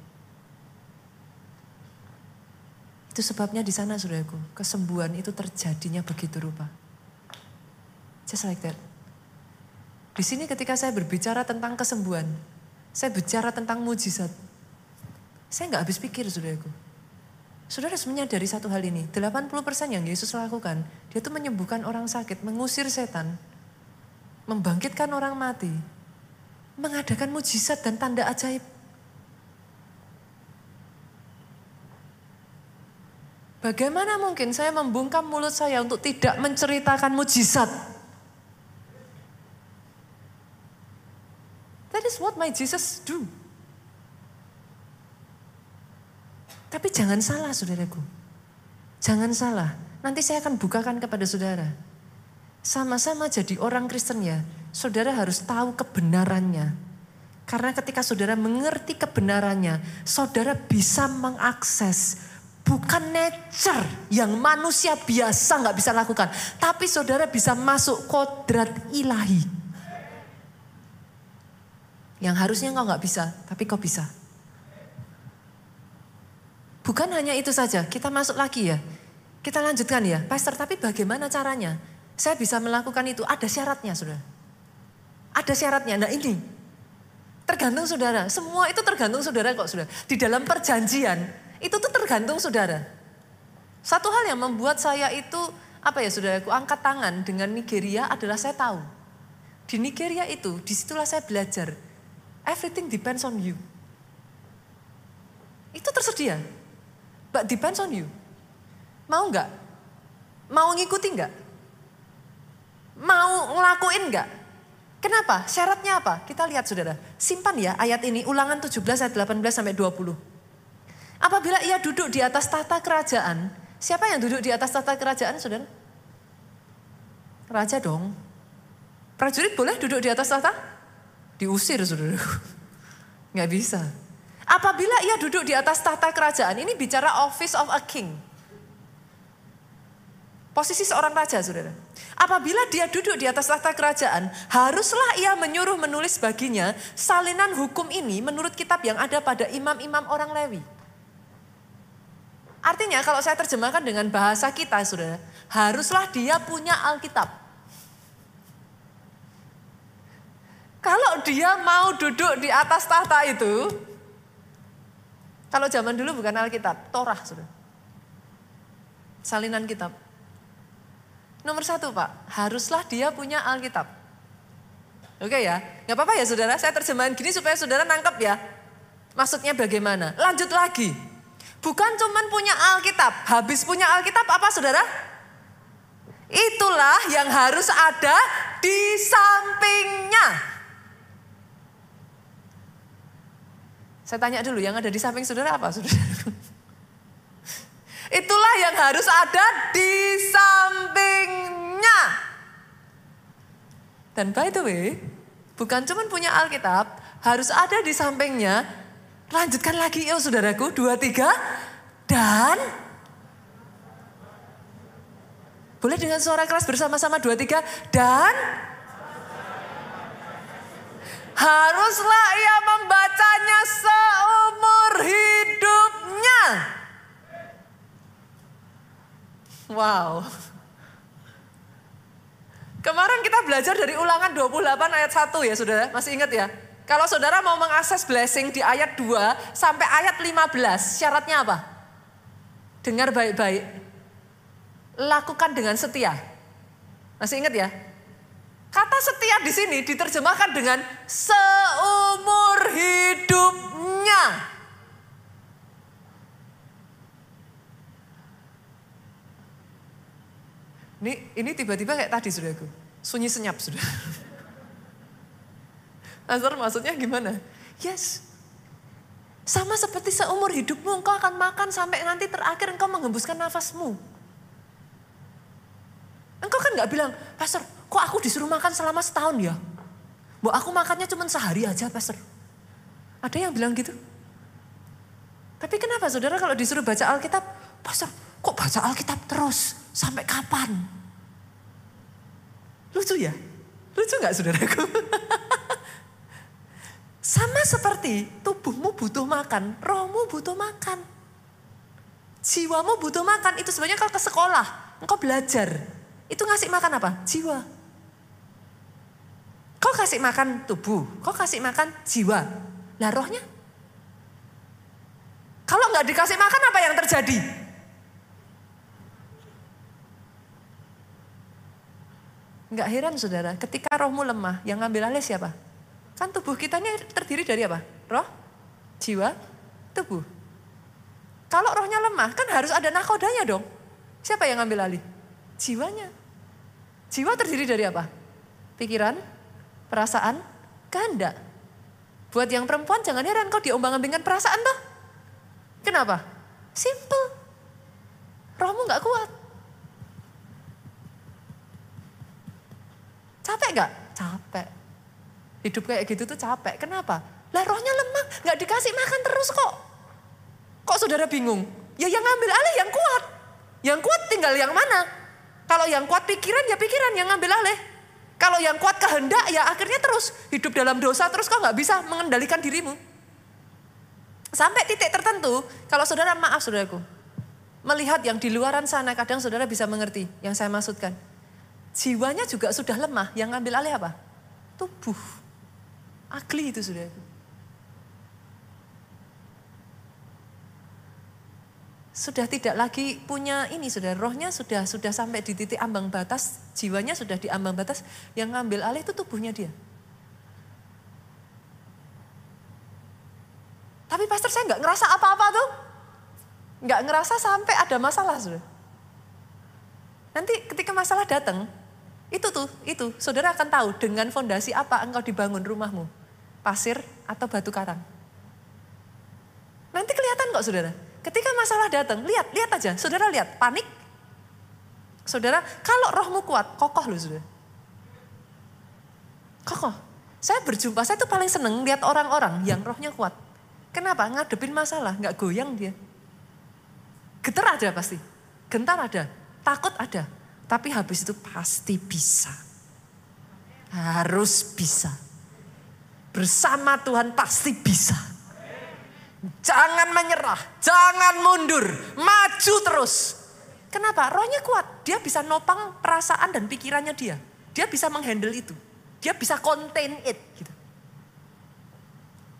Itu sebabnya di sana saudaraku, kesembuhan itu terjadinya begitu rupa. Just like that. Di sini ketika saya berbicara tentang kesembuhan, saya bicara tentang mujizat. Saya nggak habis pikir saudaraku. Saudara harus menyadari satu hal ini. 80% yang Yesus lakukan, dia itu menyembuhkan orang sakit, mengusir setan, membangkitkan orang mati, mengadakan mujizat dan tanda ajaib. Bagaimana mungkin saya membungkam mulut saya untuk tidak menceritakan mujizat? That is what my Jesus do. Tapi jangan salah saudaraku. Jangan salah. Nanti saya akan bukakan kepada saudara. Sama-sama jadi orang Kristen ya. Saudara harus tahu kebenarannya. Karena ketika saudara mengerti kebenarannya, saudara bisa mengakses bukan nature yang manusia biasa nggak bisa lakukan, tapi saudara bisa masuk kodrat ilahi. Yang harusnya kau nggak bisa, tapi kau bisa. Bukan hanya itu saja, kita masuk lagi ya. Kita lanjutkan ya, Pastor, tapi bagaimana caranya? Saya bisa melakukan itu, ada syaratnya sudah. Ada syaratnya. Nah ini, tergantung saudara. Semua itu tergantung saudara kok saudara. Di dalam perjanjian, itu tuh tergantung saudara. Satu hal yang membuat saya itu, apa ya saudaraku, angkat tangan dengan Nigeria adalah saya tahu. Di Nigeria itu, di situlah saya belajar. Everything depends on you. Itu tersedia. But depends on you. Mau nggak? Mau ngikuti nggak? Mau ngelakuin nggak? Kenapa? Syaratnya apa? Kita lihat saudara. Simpan ya ayat ini ulangan 17 ayat 18 sampai 20. Apabila ia duduk di atas tahta kerajaan. Siapa yang duduk di atas tahta kerajaan saudara? Raja dong. Prajurit boleh duduk di atas tahta? Diusir saudara. Nggak bisa. Apabila ia duduk di atas tahta kerajaan, ini bicara office of a king. Posisi seorang raja, saudara. Apabila dia duduk di atas tahta kerajaan, haruslah ia menyuruh menulis baginya salinan hukum ini menurut kitab yang ada pada imam-imam orang Lewi. Artinya kalau saya terjemahkan dengan bahasa kita, saudara, haruslah dia punya Alkitab. Kalau dia mau duduk di atas tahta itu, kalau zaman dulu bukan Alkitab, Torah, saudara. Salinan kitab. Nomor satu Pak, haruslah dia punya Alkitab. Oke ya, nggak apa-apa ya saudara, saya terjemahan gini supaya saudara nangkep ya. Maksudnya bagaimana? Lanjut lagi. Bukan cuman punya Alkitab, habis punya Alkitab apa saudara? Itulah yang harus ada di sampingnya. Saya tanya dulu, yang ada di samping saudara apa saudara? Itulah yang harus ada di sampingnya. Dan by the way, bukan cuma punya Alkitab, harus ada di sampingnya. Lanjutkan lagi ya saudaraku, dua tiga. Dan boleh dengan suara keras bersama-sama dua tiga. Dan haruslah ia membacanya seumur hidupnya. Wow. Kemarin kita belajar dari ulangan 28 ayat 1 ya saudara, masih ingat ya? Kalau saudara mau mengakses blessing di ayat 2 sampai ayat 15, syaratnya apa? Dengar baik-baik. Lakukan dengan setia. Masih ingat ya? Kata setia di sini diterjemahkan dengan seumur hidupnya. Ini ini tiba-tiba kayak tadi saudaraku. Sunyi senyap sudah. Azhar maksudnya gimana? Yes. Sama seperti seumur hidupmu engkau akan makan sampai nanti terakhir engkau menghembuskan nafasmu. Engkau kan nggak bilang, Pastor, kok aku disuruh makan selama setahun ya? Bu, aku makannya cuma sehari aja, Pastor. Ada yang bilang gitu? Tapi kenapa saudara kalau disuruh baca Alkitab, Pastor, kok baca Alkitab terus? Sampai kapan? Lucu ya? Lucu gak saudaraku? Sama seperti tubuhmu butuh makan, rohmu butuh makan. Jiwamu butuh makan, itu sebenarnya kalau ke sekolah, engkau belajar. Itu ngasih makan apa? Jiwa. Kau kasih makan tubuh, kau kasih makan jiwa. Lah rohnya? Kalau nggak dikasih makan apa yang terjadi? Enggak heran saudara, ketika rohmu lemah, yang ngambil alih siapa? Kan tubuh kita ini terdiri dari apa? Roh, jiwa, tubuh. Kalau rohnya lemah, kan harus ada nakodanya dong. Siapa yang ngambil alih? Jiwanya. Jiwa terdiri dari apa? Pikiran, perasaan, kehendak. Buat yang perempuan jangan heran kau diombang-ambingkan perasaan toh. Kenapa? Simple. Rohmu nggak kuat. Capek gak? Capek. Hidup kayak gitu tuh capek. Kenapa? Lah rohnya lemah, gak dikasih makan terus kok. Kok saudara bingung? Ya yang ngambil alih yang kuat. Yang kuat tinggal yang mana? Kalau yang kuat pikiran ya pikiran yang ngambil alih. Kalau yang kuat kehendak ya akhirnya terus hidup dalam dosa terus kok gak bisa mengendalikan dirimu. Sampai titik tertentu, kalau saudara maaf saudaraku, melihat yang di luaran sana kadang saudara bisa mengerti yang saya maksudkan. Jiwanya juga sudah lemah, yang ngambil alih apa? tubuh. Ugly itu sudah. Sudah tidak lagi punya ini sudah rohnya sudah sudah sampai di titik ambang batas, jiwanya sudah di ambang batas, yang ngambil alih itu tubuhnya dia. Tapi pastor saya nggak ngerasa apa-apa tuh. Nggak ngerasa sampai ada masalah sudah. Nanti ketika masalah datang, itu tuh, itu saudara akan tahu dengan fondasi apa engkau dibangun rumahmu. Pasir atau batu karang. Nanti kelihatan kok saudara. Ketika masalah datang, lihat, lihat aja. Saudara lihat, panik. Saudara, kalau rohmu kuat, kokoh loh saudara. Kokoh. Saya berjumpa, saya tuh paling seneng lihat orang-orang yang rohnya kuat. Kenapa? Ngadepin masalah, nggak goyang dia. Getar ada pasti, gentar ada, takut ada. Tapi habis itu pasti bisa. Harus bisa. Bersama Tuhan pasti bisa. Jangan menyerah, jangan mundur, maju terus. Kenapa? Rohnya kuat, dia bisa nopang perasaan dan pikirannya dia. Dia bisa menghandle itu. Dia bisa contain it. Gitu.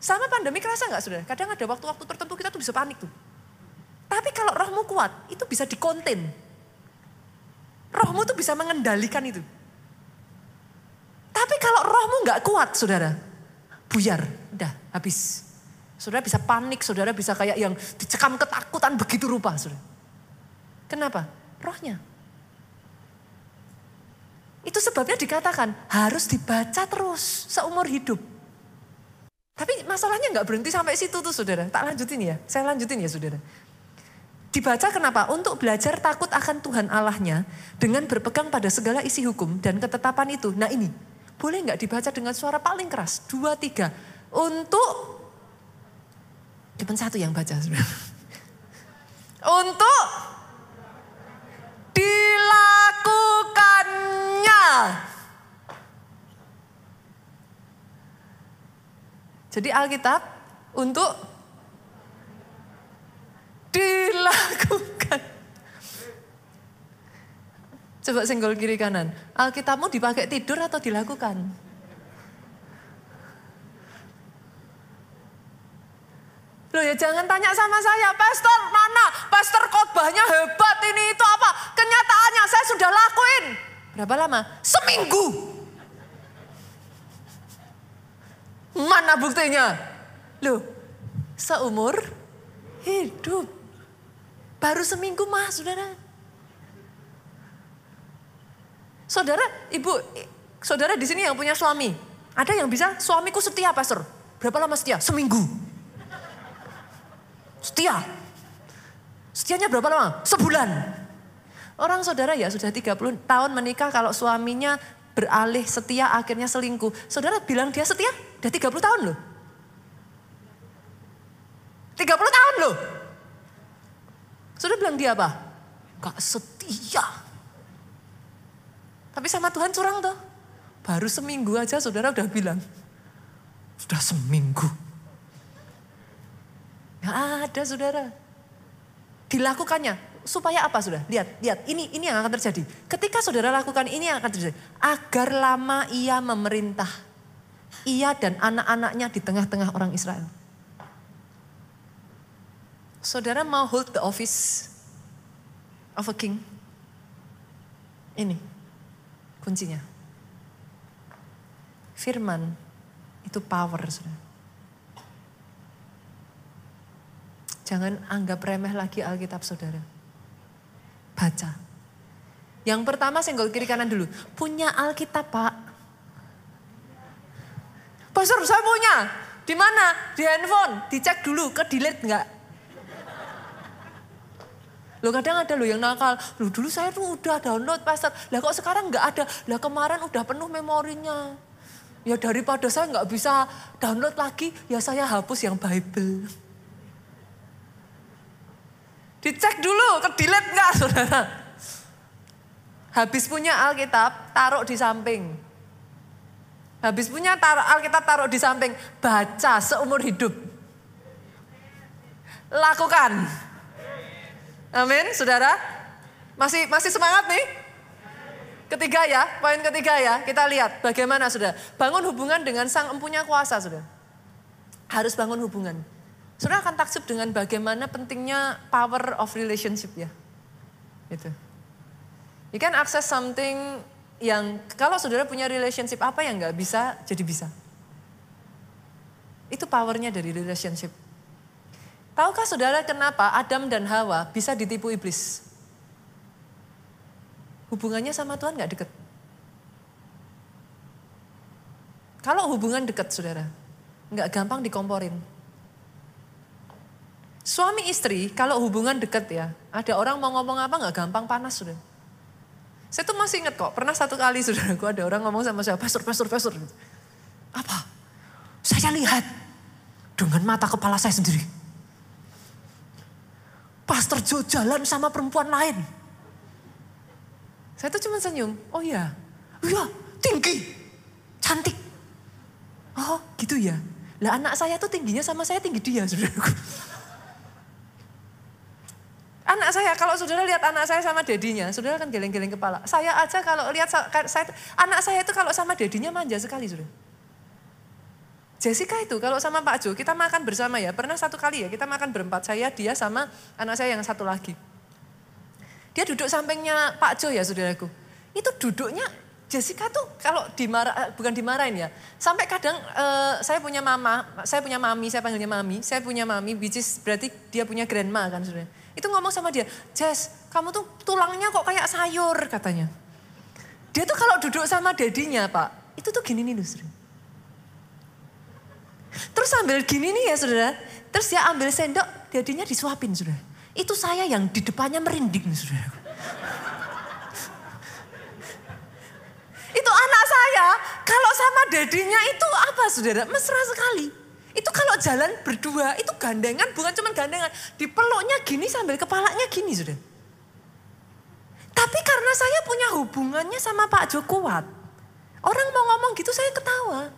Sama pandemi kerasa nggak sudah? Kadang ada waktu-waktu tertentu kita tuh bisa panik tuh. Tapi kalau rohmu kuat, itu bisa dikonten. Rohmu tuh bisa mengendalikan itu. Tapi kalau rohmu nggak kuat, saudara, buyar, udah habis. Saudara bisa panik, saudara bisa kayak yang dicekam ketakutan begitu rupa, saudara. Kenapa? Rohnya. Itu sebabnya dikatakan harus dibaca terus seumur hidup. Tapi masalahnya nggak berhenti sampai situ tuh saudara. Tak lanjutin ya, saya lanjutin ya saudara. Dibaca kenapa? Untuk belajar takut akan Tuhan Allahnya dengan berpegang pada segala isi hukum dan ketetapan itu. Nah ini, boleh nggak dibaca dengan suara paling keras? Dua, tiga. Untuk, cuma satu yang baca. Untuk dilakukannya. Jadi Alkitab untuk dilakukan. Coba senggol kiri kanan. Alkitabmu dipakai tidur atau dilakukan? Loh ya jangan tanya sama saya, pastor mana? Pastor khotbahnya hebat ini itu apa? Kenyataannya saya sudah lakuin. Berapa lama? Seminggu. Mana buktinya? Loh, seumur hidup. Baru seminggu mah, saudara. Saudara, ibu, saudara di sini yang punya suami. Ada yang bisa, suamiku setia pastor. Berapa lama setia? Seminggu. Setia. Setianya berapa lama? Sebulan. Orang saudara ya sudah 30 tahun menikah kalau suaminya beralih setia akhirnya selingkuh. Saudara bilang dia setia? Udah 30 tahun loh. 30 tahun loh. Saudara bilang dia apa? Gak setia. Tapi sama Tuhan curang tuh. Baru seminggu aja saudara udah bilang. Sudah seminggu. Gak ada saudara. Dilakukannya supaya apa sudah? Lihat, lihat, ini ini yang akan terjadi. Ketika saudara lakukan ini yang akan terjadi. Agar lama ia memerintah. Ia dan anak-anaknya di tengah-tengah orang Israel. Saudara mau hold the office of a king? Ini kuncinya. Firman itu power, saudara. Jangan anggap remeh lagi Alkitab saudara baca. Yang pertama senggol kiri kanan dulu. Punya Alkitab pak. Pastor saya punya. Di mana? Di handphone. Dicek dulu ke delete enggak. Lo kadang ada lo yang nakal. Lo dulu saya tuh udah download pastor. Lah kok sekarang enggak ada. Lah kemarin udah penuh memorinya. Ya daripada saya nggak bisa download lagi, ya saya hapus yang Bible. Dicek dulu, ke delete enggak saudara? Habis punya Alkitab, taruh di samping. Habis punya taruh Alkitab, taruh di samping. Baca seumur hidup. Lakukan. Amin, saudara. Masih masih semangat nih? Ketiga ya, poin ketiga ya, kita lihat bagaimana sudah. Bangun hubungan dengan sang empunya kuasa sudah. Harus bangun hubungan. Sudah akan taksub dengan bagaimana pentingnya power of relationship ya. Itu. You can access something yang kalau saudara punya relationship apa yang nggak bisa jadi bisa. Itu powernya dari relationship. Tahukah saudara kenapa Adam dan Hawa bisa ditipu iblis? hubungannya sama Tuhan gak deket. Kalau hubungan deket saudara, gak gampang dikomporin. Suami istri kalau hubungan deket ya, ada orang mau ngomong apa gak gampang panas sudah. Saya tuh masih inget kok, pernah satu kali saudara, gue ada orang ngomong sama saya, pastor, pastor, pastor. Apa? Saya lihat dengan mata kepala saya sendiri. Pastor Jo jalan sama perempuan lain. Saya tuh cuma senyum. Oh iya, iya tinggi, cantik. Oh gitu ya. Lah anak saya tuh tingginya sama saya tinggi dia, saudaraku. Anak saya, kalau saudara lihat anak saya sama dedinya, saudara kan geleng-geleng kepala. Saya aja kalau lihat saya, anak saya itu kalau sama dedinya manja sekali, saudara. Jessica itu kalau sama Pak Jo, kita makan bersama ya. Pernah satu kali ya, kita makan berempat. Saya, dia sama anak saya yang satu lagi. Dia duduk sampingnya Pak Jo ya saudaraku. Itu duduknya Jessica tuh kalau dimarah, eh, bukan dimarahin ya. Sampai kadang uh, saya punya mama, saya punya mami, saya panggilnya mami. Saya punya mami, which is berarti dia punya grandma kan saudara. Itu ngomong sama dia, Jess kamu tuh tulangnya kok kayak sayur katanya. Dia tuh kalau duduk sama dedinya pak, itu tuh gini nih saudara. Terus sambil gini nih ya saudara, terus dia ambil sendok, dedinya disuapin saudara. Itu saya yang di depannya merinding, saudara. itu anak saya, kalau sama dedinya itu apa saudara? Mesra sekali. Itu kalau jalan berdua, itu gandengan, bukan cuma gandengan. Dipeluknya gini sambil kepalanya gini saudara. Tapi karena saya punya hubungannya sama Pak Jo kuat. Orang mau ngomong gitu saya ketawa.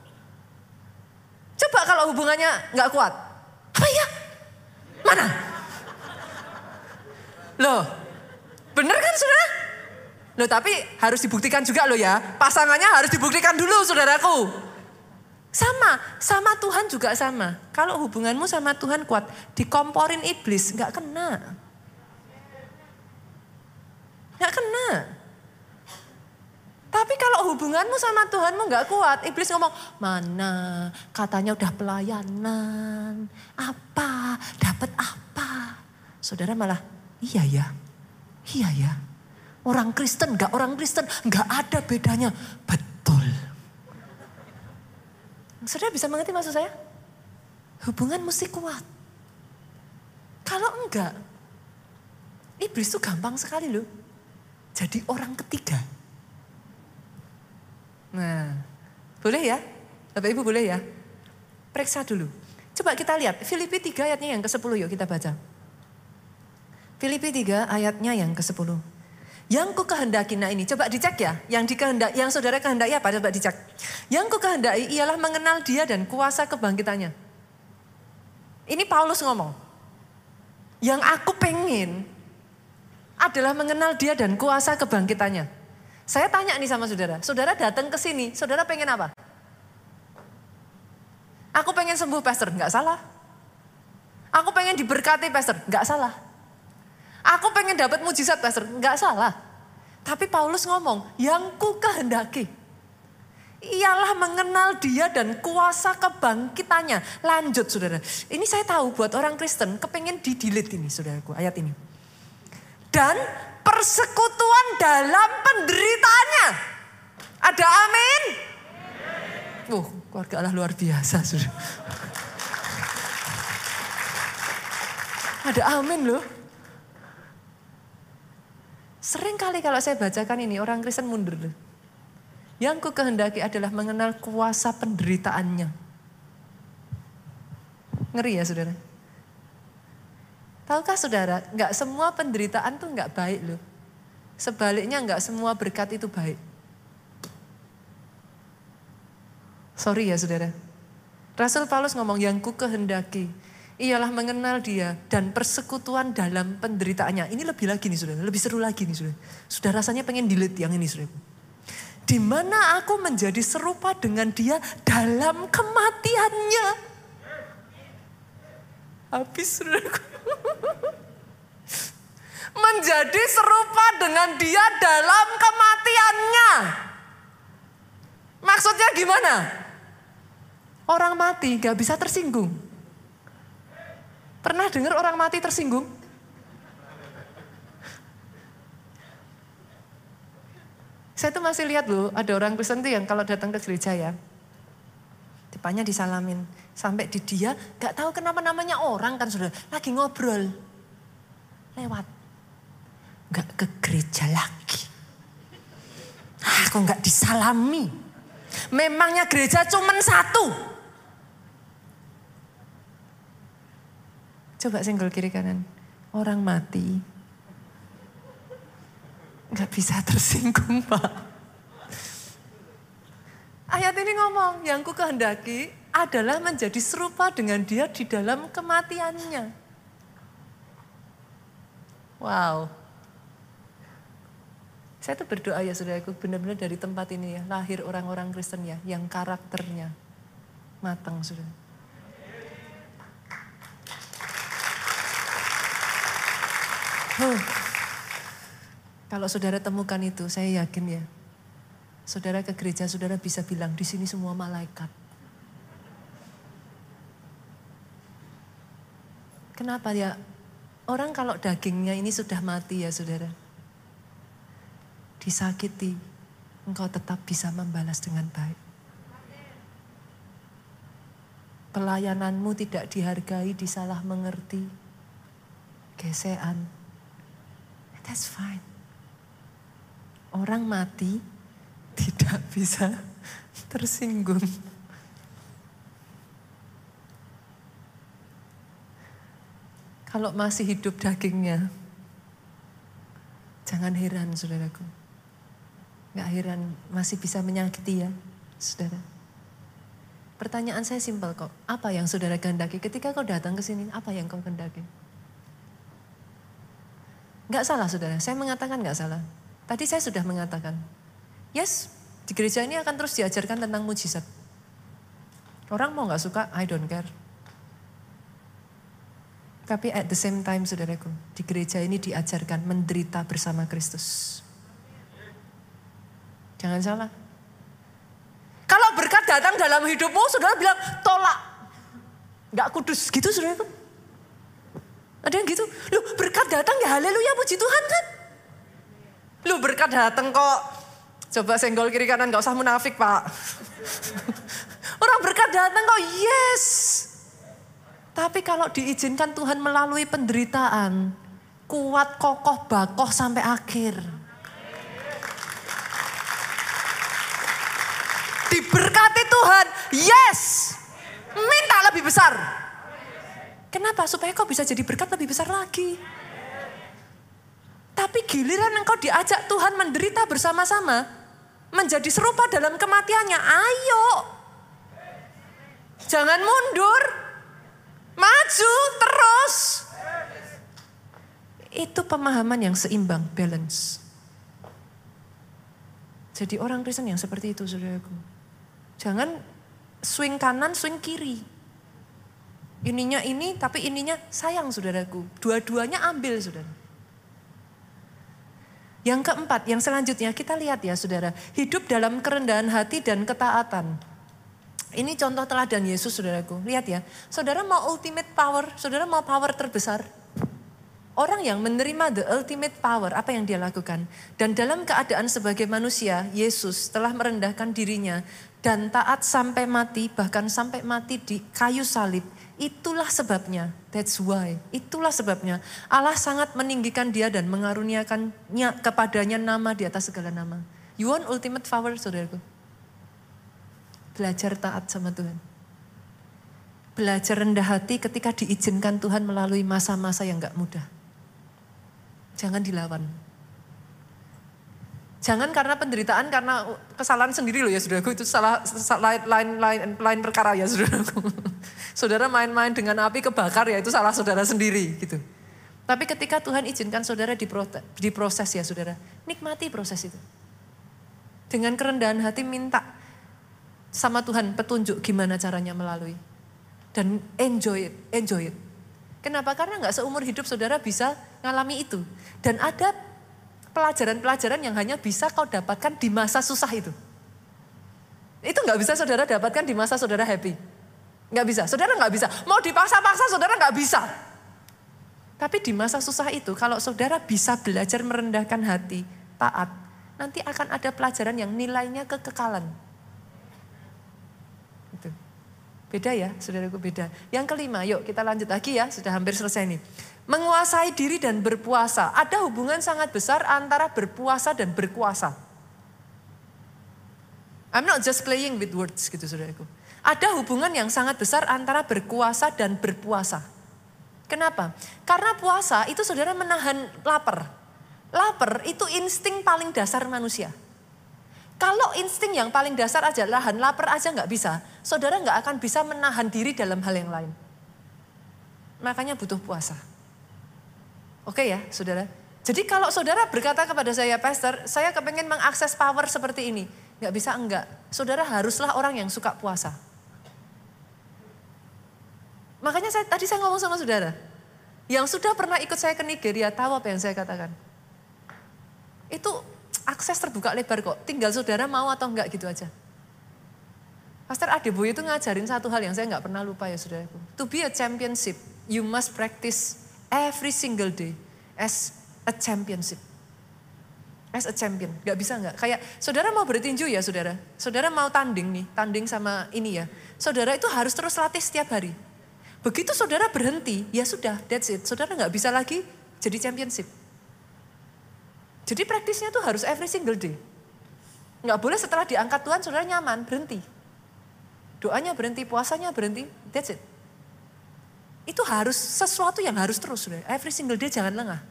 Coba kalau hubungannya nggak kuat. Apa ya? Mana? Loh, bener kan saudara? Loh tapi harus dibuktikan juga loh ya. Pasangannya harus dibuktikan dulu saudaraku. Sama, sama Tuhan juga sama. Kalau hubunganmu sama Tuhan kuat, dikomporin iblis, nggak kena. Nggak kena. Tapi kalau hubunganmu sama Tuhanmu nggak kuat, iblis ngomong, mana katanya udah pelayanan, apa, dapat apa. Saudara malah, Iya ya, iya ya. Orang Kristen gak orang Kristen gak ada bedanya. Betul. Saudara bisa mengerti maksud saya? Hubungan mesti kuat. Kalau enggak, iblis itu gampang sekali loh. Jadi orang ketiga. Nah, boleh ya? Bapak Ibu boleh ya? Periksa dulu. Coba kita lihat, Filipi 3 ayatnya yang ke-10 yuk kita baca. Filipi 3 ayatnya yang ke-10. Yang ku kehendaki, nah ini coba dicek ya. Yang dikehendak, yang saudara kehendaki apa? Coba dicek. Yang ku kehendaki ialah mengenal dia dan kuasa kebangkitannya. Ini Paulus ngomong. Yang aku pengen adalah mengenal dia dan kuasa kebangkitannya. Saya tanya nih sama saudara, saudara datang ke sini, saudara pengen apa? Aku pengen sembuh pastor, nggak salah. Aku pengen diberkati pastor, nggak salah. Aku pengen dapat mujizat pastor, nggak salah. Tapi Paulus ngomong, yang ku kehendaki ialah mengenal dia dan kuasa kebangkitannya. Lanjut saudara. Ini saya tahu buat orang Kristen kepengen didilit ini saudaraku ayat ini. Dan persekutuan dalam penderitaannya. Ada amin? Uh, keluarga Allah luar biasa saudara. Ada amin loh. Sering kali kalau saya bacakan ini orang Kristen mundur. Yang ku kehendaki adalah mengenal kuasa penderitaannya. Ngeri ya saudara? Tahukah saudara, nggak semua penderitaan tuh nggak baik loh. Sebaliknya nggak semua berkat itu baik. Sorry ya saudara. Rasul Paulus ngomong yang ku kehendaki ialah mengenal dia dan persekutuan dalam penderitaannya. Ini lebih lagi nih sudah, lebih seru lagi nih sudah. Sudah rasanya pengen delete yang ini sudah. Di mana aku menjadi serupa dengan dia dalam kematiannya. Habis menjadi serupa dengan dia dalam kematiannya. Maksudnya gimana? Orang mati gak bisa tersinggung. Pernah dengar orang mati tersinggung? Saya tuh masih lihat loh, ada orang Kristen tuh yang kalau datang ke gereja ya, depannya disalamin. Sampai di dia gak tahu kenapa namanya orang kan sudah lagi ngobrol. Lewat. Gak ke gereja lagi. Aku gak disalami. Memangnya gereja cuma satu. Coba senggol kiri kanan. Orang mati. Gak bisa tersinggung Pak. Ayat ini ngomong, yang ku kehendaki adalah menjadi serupa dengan dia di dalam kematiannya. Wow. Saya tuh berdoa ya saudaraku, benar-benar dari tempat ini ya, lahir orang-orang Kristen ya, yang karakternya matang sudah. Huh. Kalau saudara temukan itu, saya yakin ya. Saudara ke gereja, saudara bisa bilang, di sini semua malaikat. Kenapa ya? Orang kalau dagingnya ini sudah mati ya saudara. Disakiti, engkau tetap bisa membalas dengan baik. Pelayananmu tidak dihargai, disalah mengerti, gesean, That's fine. Orang mati tidak bisa tersinggung. Kalau masih hidup dagingnya, jangan heran saudaraku. Gak heran masih bisa menyakiti ya saudara. Pertanyaan saya simpel kok. Apa yang saudara kehendaki ketika kau datang ke sini? Apa yang kau kehendaki? Enggak salah saudara, saya mengatakan enggak salah. Tadi saya sudah mengatakan, yes, di gereja ini akan terus diajarkan tentang mujizat. Orang mau nggak suka, I don't care. Tapi at the same time saudaraku, di gereja ini diajarkan menderita bersama Kristus. Jangan salah. Kalau berkat datang dalam hidupmu, saudara bilang tolak. Nggak kudus, gitu saudaraku. Ada yang gitu, lu berkat datang ya haleluya puji Tuhan kan. Lu berkat datang kok. Coba senggol kiri kanan gak usah munafik pak. Orang berkat datang kok yes. Tapi kalau diizinkan Tuhan melalui penderitaan, kuat, kokoh, bakoh sampai akhir. Diberkati Tuhan, yes. Minta lebih besar. Kenapa? Supaya kau bisa jadi berkat lebih besar lagi. Tapi giliran engkau diajak Tuhan menderita bersama-sama, menjadi serupa dalam kematiannya, ayo. Jangan mundur, maju terus. Itu pemahaman yang seimbang, balance. Jadi orang Kristen yang seperti itu, saudaraku. Jangan swing kanan, swing kiri. Ininya ini, tapi ininya sayang saudaraku. Dua-duanya ambil saudara. Yang keempat, yang selanjutnya kita lihat ya saudara. Hidup dalam kerendahan hati dan ketaatan. Ini contoh teladan Yesus saudaraku. Lihat ya, saudara mau ultimate power, saudara mau power terbesar. Orang yang menerima the ultimate power, apa yang dia lakukan? Dan dalam keadaan sebagai manusia, Yesus telah merendahkan dirinya dan taat sampai mati, bahkan sampai mati di kayu salib Itulah sebabnya, that's why. Itulah sebabnya Allah sangat meninggikan dia dan mengaruniakannya kepadanya nama di atas segala nama. You want ultimate power, saudaraku? Belajar taat sama Tuhan. Belajar rendah hati ketika diizinkan Tuhan melalui masa-masa yang gak mudah. Jangan dilawan. Jangan karena penderitaan karena kesalahan sendiri loh ya saudaraku itu salah, lain, lain lain perkara ya saudaraku. Saudara main-main dengan api kebakar ya itu salah saudara sendiri gitu. Tapi ketika Tuhan izinkan saudara diproses ya saudara, nikmati proses itu. Dengan kerendahan hati minta sama Tuhan petunjuk gimana caranya melalui. Dan enjoy it, enjoy it. Kenapa? Karena nggak seumur hidup saudara bisa ngalami itu. Dan ada pelajaran-pelajaran yang hanya bisa kau dapatkan di masa susah itu. Itu nggak bisa saudara dapatkan di masa saudara happy. Nggak bisa, saudara nggak bisa. Mau dipaksa-paksa saudara nggak bisa. Tapi di masa susah itu kalau saudara bisa belajar merendahkan hati, taat, nanti akan ada pelajaran yang nilainya kekekalan. Itu. Beda ya, saudaraku beda. Yang kelima, yuk kita lanjut lagi ya, sudah hampir selesai nih. Menguasai diri dan berpuasa. Ada hubungan sangat besar antara berpuasa dan berkuasa. I'm not just playing with words gitu saudaraku. Ada hubungan yang sangat besar antara berkuasa dan berpuasa. Kenapa? Karena puasa itu saudara menahan lapar. Lapar itu insting paling dasar manusia. Kalau insting yang paling dasar aja lahan lapar aja nggak bisa, saudara nggak akan bisa menahan diri dalam hal yang lain. Makanya butuh puasa. Oke ya, saudara. Jadi kalau saudara berkata kepada saya, Pastor, saya kepengen mengakses power seperti ini. Nggak bisa enggak. Saudara haruslah orang yang suka puasa. Makanya saya, tadi saya ngomong sama saudara. Yang sudah pernah ikut saya ke Nigeria tahu apa yang saya katakan. Itu akses terbuka lebar kok. Tinggal saudara mau atau enggak gitu aja. Pastor Adeboye itu ngajarin satu hal yang saya nggak pernah lupa ya saudaraku. To be a championship, you must practice every single day as a championship. As a champion, Gak bisa nggak? Kayak saudara mau bertinju ya saudara. Saudara mau tanding nih, tanding sama ini ya. Saudara itu harus terus latih setiap hari. Begitu saudara berhenti, ya sudah, that's it. Saudara nggak bisa lagi jadi championship. Jadi praktisnya tuh harus every single day. Nggak boleh setelah diangkat Tuhan saudara nyaman, berhenti. Doanya berhenti, puasanya berhenti, that's it. Itu harus sesuatu yang harus terus. Every single day jangan lengah.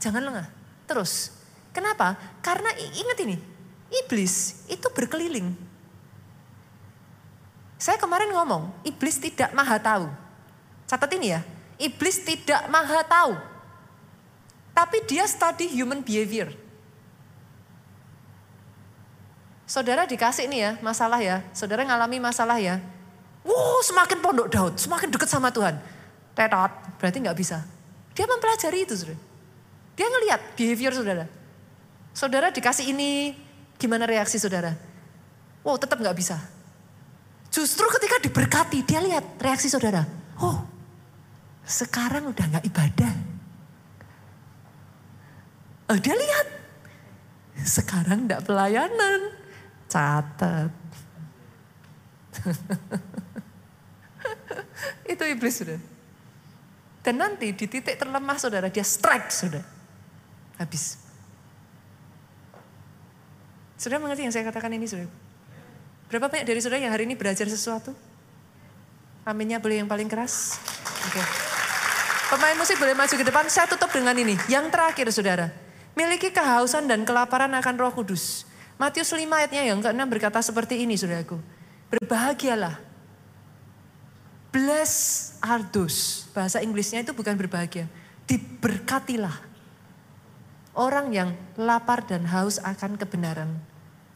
Jangan lengah, terus. Kenapa? Karena ingat ini, iblis itu berkeliling. Saya kemarin ngomong, iblis tidak maha tahu. Catat ini ya, iblis tidak maha tahu. Tapi dia study human behavior. Saudara dikasih ini ya, masalah ya. Saudara ngalami masalah ya. Wow, semakin pondok Daud, semakin dekat sama Tuhan. Tetot, berarti nggak bisa. Dia mempelajari itu, saudara. Dia ngelihat behavior saudara. Saudara dikasih ini, gimana reaksi saudara? Wow, tetap nggak bisa. Justru ketika diberkati, dia lihat reaksi saudara. Oh, sekarang udah nggak ibadah. Oh, dia lihat. Sekarang nggak pelayanan. Catat. Itu iblis sudah. Dan nanti di titik terlemah saudara, dia strike sudah. Habis. Sudah mengerti yang saya katakan ini sudah? Berapa banyak dari saudara yang hari ini belajar sesuatu? Aminnya boleh yang paling keras. Oke. Okay. Pemain musik boleh maju ke depan. Saya tutup dengan ini. Yang terakhir saudara. Miliki kehausan dan kelaparan akan roh kudus. Matius 5 ayatnya yang ke-6 berkata seperti ini saudaraku. Berbahagialah. Bless are those. Bahasa Inggrisnya itu bukan berbahagia. Diberkatilah. Orang yang lapar dan haus akan kebenaran.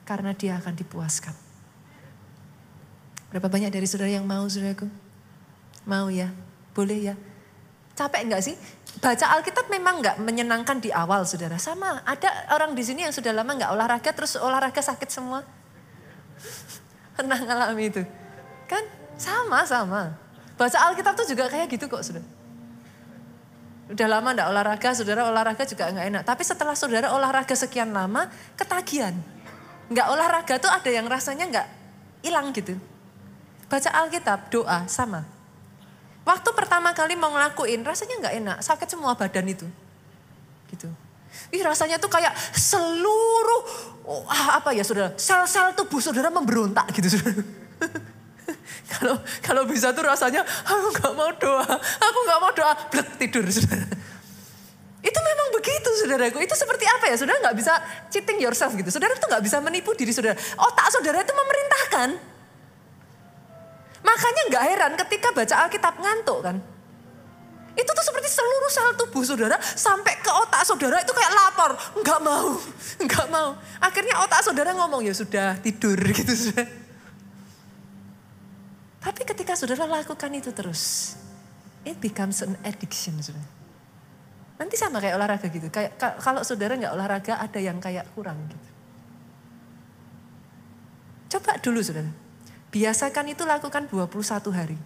Karena dia akan dipuaskan. Berapa banyak dari saudara yang mau saudaraku? Mau ya? Boleh ya? Capek enggak sih? Baca Alkitab memang enggak menyenangkan di awal saudara. Sama, ada orang di sini yang sudah lama enggak olahraga terus olahraga sakit semua. Pernah ngalami itu. Kan sama, sama. Baca Alkitab tuh juga kayak gitu kok saudara. Udah lama enggak olahraga, saudara olahraga juga enggak enak. Tapi setelah saudara olahraga sekian lama, ketagihan. Enggak olahraga tuh ada yang rasanya enggak hilang gitu. Baca Alkitab, doa, sama. Waktu pertama kali mau ngelakuin rasanya nggak enak, sakit semua badan itu. Gitu. Ih rasanya tuh kayak seluruh oh, apa ya saudara, sel-sel tubuh saudara memberontak gitu saudara. Kalau kalau bisa tuh rasanya aku nggak mau doa, aku nggak mau doa, blek tidur saudara. Itu memang begitu saudaraku. Itu seperti apa ya? Saudara nggak bisa cheating yourself gitu. Saudara tuh nggak bisa menipu diri saudara. Otak saudara itu memerintahkan. Makanya nggak heran ketika baca Alkitab ngantuk kan. Itu tuh seperti seluruh sel tubuh saudara sampai ke otak saudara itu kayak lapor. Enggak mau, enggak mau. Akhirnya otak saudara ngomong ya sudah tidur gitu sudah. Tapi ketika saudara lakukan itu terus, it becomes an addiction saudara. Nanti sama kayak olahraga gitu. Kayak kalau saudara nggak olahraga ada yang kayak kurang gitu. Coba dulu saudara. Biasakan itu lakukan 21 hari.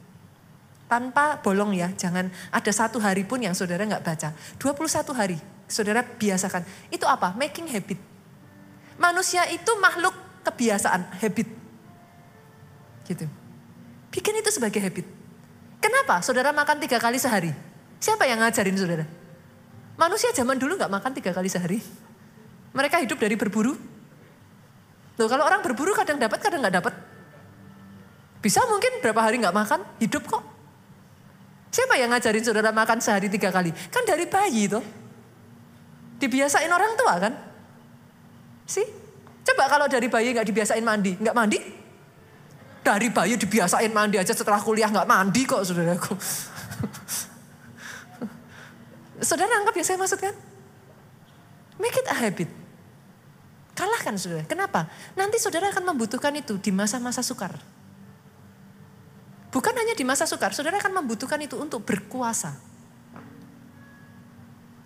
Tanpa bolong ya, jangan ada satu hari pun yang saudara nggak baca. 21 hari, saudara biasakan. Itu apa? Making habit. Manusia itu makhluk kebiasaan, habit. Gitu. Bikin itu sebagai habit. Kenapa? Saudara makan tiga kali sehari. Siapa yang ngajarin saudara? Manusia zaman dulu nggak makan tiga kali sehari. Mereka hidup dari berburu, Loh kalau orang berburu kadang dapat kadang nggak dapat. Bisa mungkin berapa hari nggak makan, hidup kok. Siapa yang ngajarin saudara makan sehari tiga kali? Kan dari bayi itu. Dibiasain orang tua kan? Sih? Coba kalau dari bayi nggak dibiasain mandi, nggak mandi? Dari bayi dibiasain mandi aja setelah kuliah nggak mandi kok saudaraku. Saudara anggap ya saya maksud kan? Make it a habit. Kalahkan saudara. Kenapa? Nanti saudara akan membutuhkan itu di masa-masa sukar. Bukan hanya di masa sukar, saudara akan membutuhkan itu untuk berkuasa.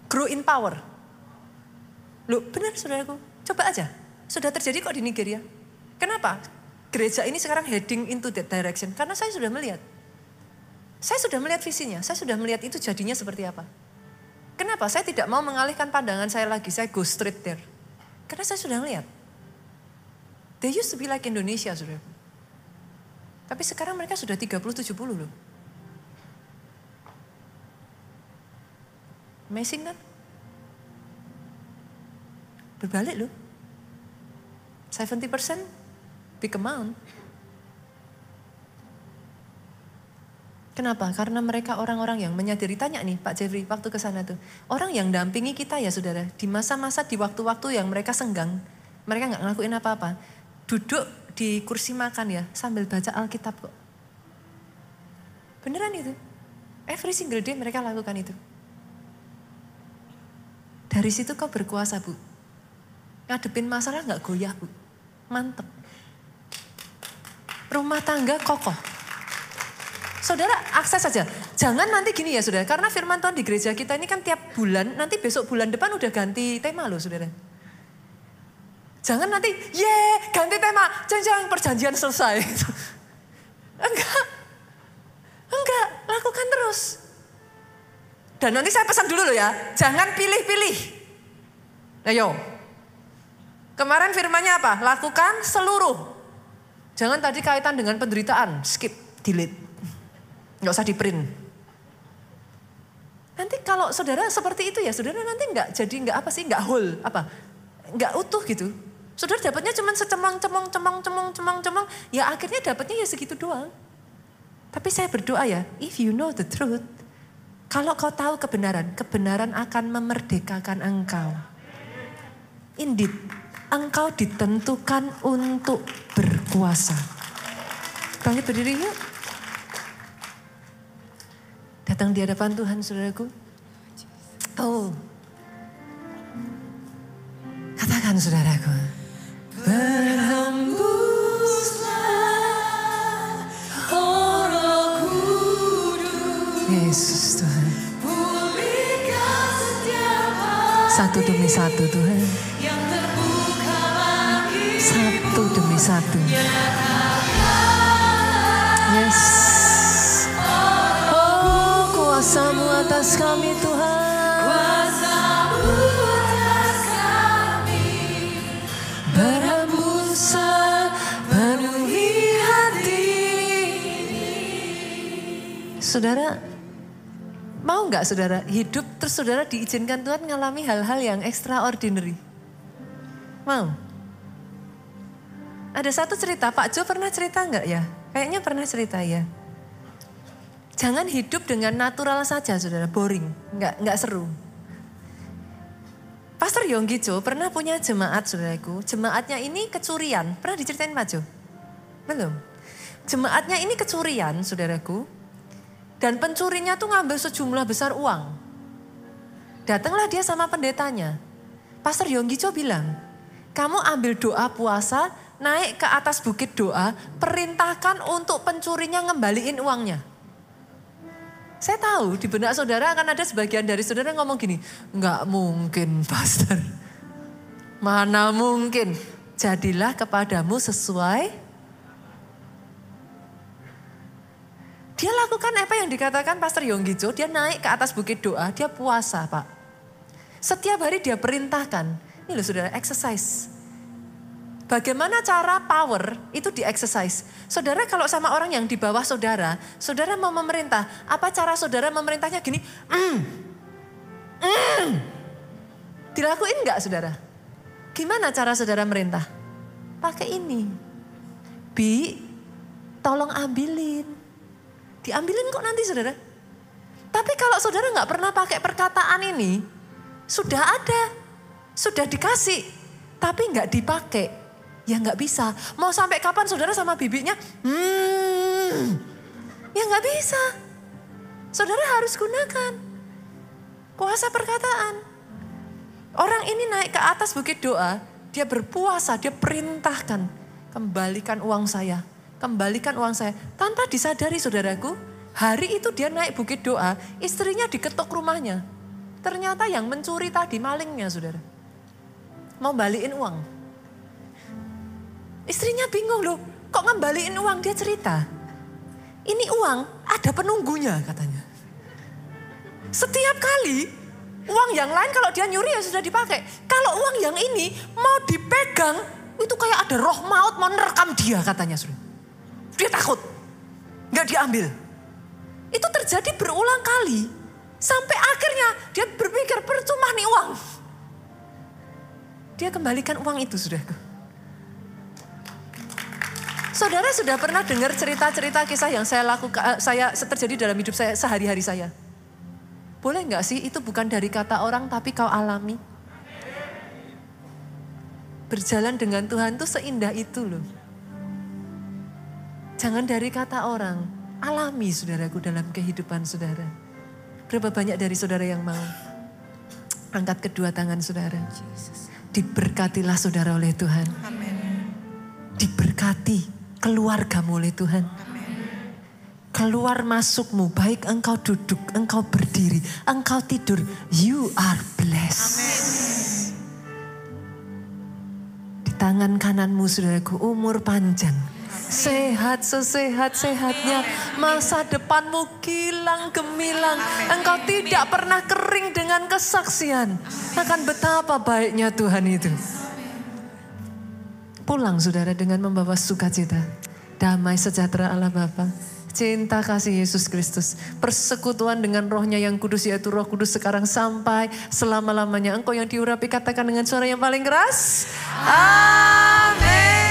Grow in power. Loh benar saudaraku, coba aja. Sudah terjadi kok di Nigeria. Kenapa? Gereja ini sekarang heading into that direction. Karena saya sudah melihat. Saya sudah melihat visinya, saya sudah melihat itu jadinya seperti apa. Kenapa? Saya tidak mau mengalihkan pandangan saya lagi, saya go straight there. Karena saya sudah lihat. They used to be like Indonesia, sudah. Tapi sekarang mereka sudah 30-70 loh. Amazing kan? Berbalik loh. 70% big amount. Kenapa? Karena mereka orang-orang yang menyadari. Tanya nih Pak Jeffrey waktu ke sana tuh. Orang yang dampingi kita ya saudara. Di masa-masa di waktu-waktu yang mereka senggang. Mereka nggak ngelakuin apa-apa. Duduk di kursi makan ya sambil baca Alkitab kok. Beneran itu. Every single day mereka lakukan itu. Dari situ kau berkuasa bu. Ngadepin masalah nggak goyah bu. Mantep. Rumah tangga kokoh saudara akses saja. Jangan nanti gini ya saudara, karena firman Tuhan di gereja kita ini kan tiap bulan, nanti besok bulan depan udah ganti tema loh saudara. Jangan nanti, ye ganti tema, jangan perjanjian selesai. enggak, enggak, lakukan terus. Dan nanti saya pesan dulu loh ya, jangan pilih-pilih. Ayo, kemarin firmannya apa? Lakukan seluruh. Jangan tadi kaitan dengan penderitaan, skip, delete nggak usah di print. Nanti kalau saudara seperti itu ya saudara nanti nggak jadi nggak apa sih nggak whole apa nggak utuh gitu. Saudara dapatnya cuma secemong cemong cemong cemong cemong cemong ya akhirnya dapatnya ya segitu doang. Tapi saya berdoa ya, if you know the truth, kalau kau tahu kebenaran, kebenaran akan memerdekakan engkau. Indeed, engkau ditentukan untuk berkuasa. Bangkit berdiri yuk. Datang di hadapan Tuhan saudaraku. Oh. Katakan saudaraku. Berhembuslah oh kudus. Yesus Tuhan. Satu demi satu Tuhan. Satu demi satu. Yes kuasamu atas kami Tuhan. Kuasamu atas kami. Berhembusan penuhi hati. Saudara, mau nggak saudara hidup terus saudara diizinkan Tuhan mengalami hal-hal yang extraordinary? Mau? Ada satu cerita, Pak Jo pernah cerita nggak ya? Kayaknya pernah cerita ya. Jangan hidup dengan natural saja saudara, boring, nggak, nggak seru. Pastor Yonggi Jo pernah punya jemaat saudaraku. Jemaatnya ini kecurian. Pernah diceritain Pak Jo? Belum. Jemaatnya ini kecurian saudaraku. Dan pencurinya tuh ngambil sejumlah besar uang. Datanglah dia sama pendetanya. Pastor Yonggico bilang, kamu ambil doa puasa, naik ke atas bukit doa, perintahkan untuk pencurinya ngembaliin uangnya. Saya tahu di benak saudara akan ada sebagian dari saudara yang ngomong gini, nggak mungkin pastor. Mana mungkin, jadilah kepadamu sesuai Dia lakukan apa yang dikatakan Pastor Yonggijo, dia naik ke atas bukit doa, dia puasa Pak. Setiap hari dia perintahkan, ini loh saudara, exercise. Bagaimana cara power itu di exercise. Saudara kalau sama orang yang di bawah saudara, saudara mau memerintah, apa cara saudara memerintahnya gini? Mm, mm. Dilakuin nggak saudara? Gimana cara saudara merintah? Pakai ini. Bi, tolong ambilin. Diambilin kok nanti saudara. Tapi kalau saudara nggak pernah pakai perkataan ini, sudah ada, sudah dikasih, tapi nggak dipakai, ya nggak bisa. Mau sampai kapan saudara sama bibinya? Hmm, ya nggak bisa. Saudara harus gunakan kuasa perkataan. Orang ini naik ke atas bukit doa, dia berpuasa, dia perintahkan, kembalikan uang saya, kembalikan uang saya. Tanpa disadari saudaraku, hari itu dia naik bukit doa, istrinya diketuk rumahnya. Ternyata yang mencuri tadi malingnya saudara. Mau balikin uang. Istrinya bingung loh, kok ngembaliin uang dia cerita. Ini uang ada penunggunya katanya. Setiap kali uang yang lain kalau dia nyuri ya sudah dipakai. Kalau uang yang ini mau dipegang itu kayak ada roh maut mau nerekam dia katanya. Dia takut. Nggak diambil. Itu terjadi berulang kali. Sampai akhirnya dia berpikir percuma nih uang. Dia kembalikan uang itu sudah. Saudara sudah pernah dengar cerita-cerita kisah yang saya lakukan, eh, saya terjadi dalam hidup saya sehari-hari saya. Boleh nggak sih itu bukan dari kata orang tapi kau alami? Berjalan dengan Tuhan tuh seindah itu loh. Jangan dari kata orang, alami saudaraku dalam kehidupan saudara. Berapa banyak dari saudara yang mau? Angkat kedua tangan saudara. Diberkatilah saudara oleh Tuhan. Diberkati keluargamu oleh Tuhan. Keluar masukmu, baik engkau duduk, engkau berdiri, engkau tidur, you are blessed. Di tangan kananmu saudaraku umur panjang Sehat sesehat-sehatnya. Masa depanmu kilang gemilang. Engkau tidak pernah kering dengan kesaksian. Akan betapa baiknya Tuhan itu. Pulang saudara dengan membawa sukacita. Damai sejahtera Allah Bapa. Cinta kasih Yesus Kristus. Persekutuan dengan rohnya yang kudus yaitu roh kudus sekarang sampai selama-lamanya. Engkau yang diurapi katakan dengan suara yang paling keras. Amin.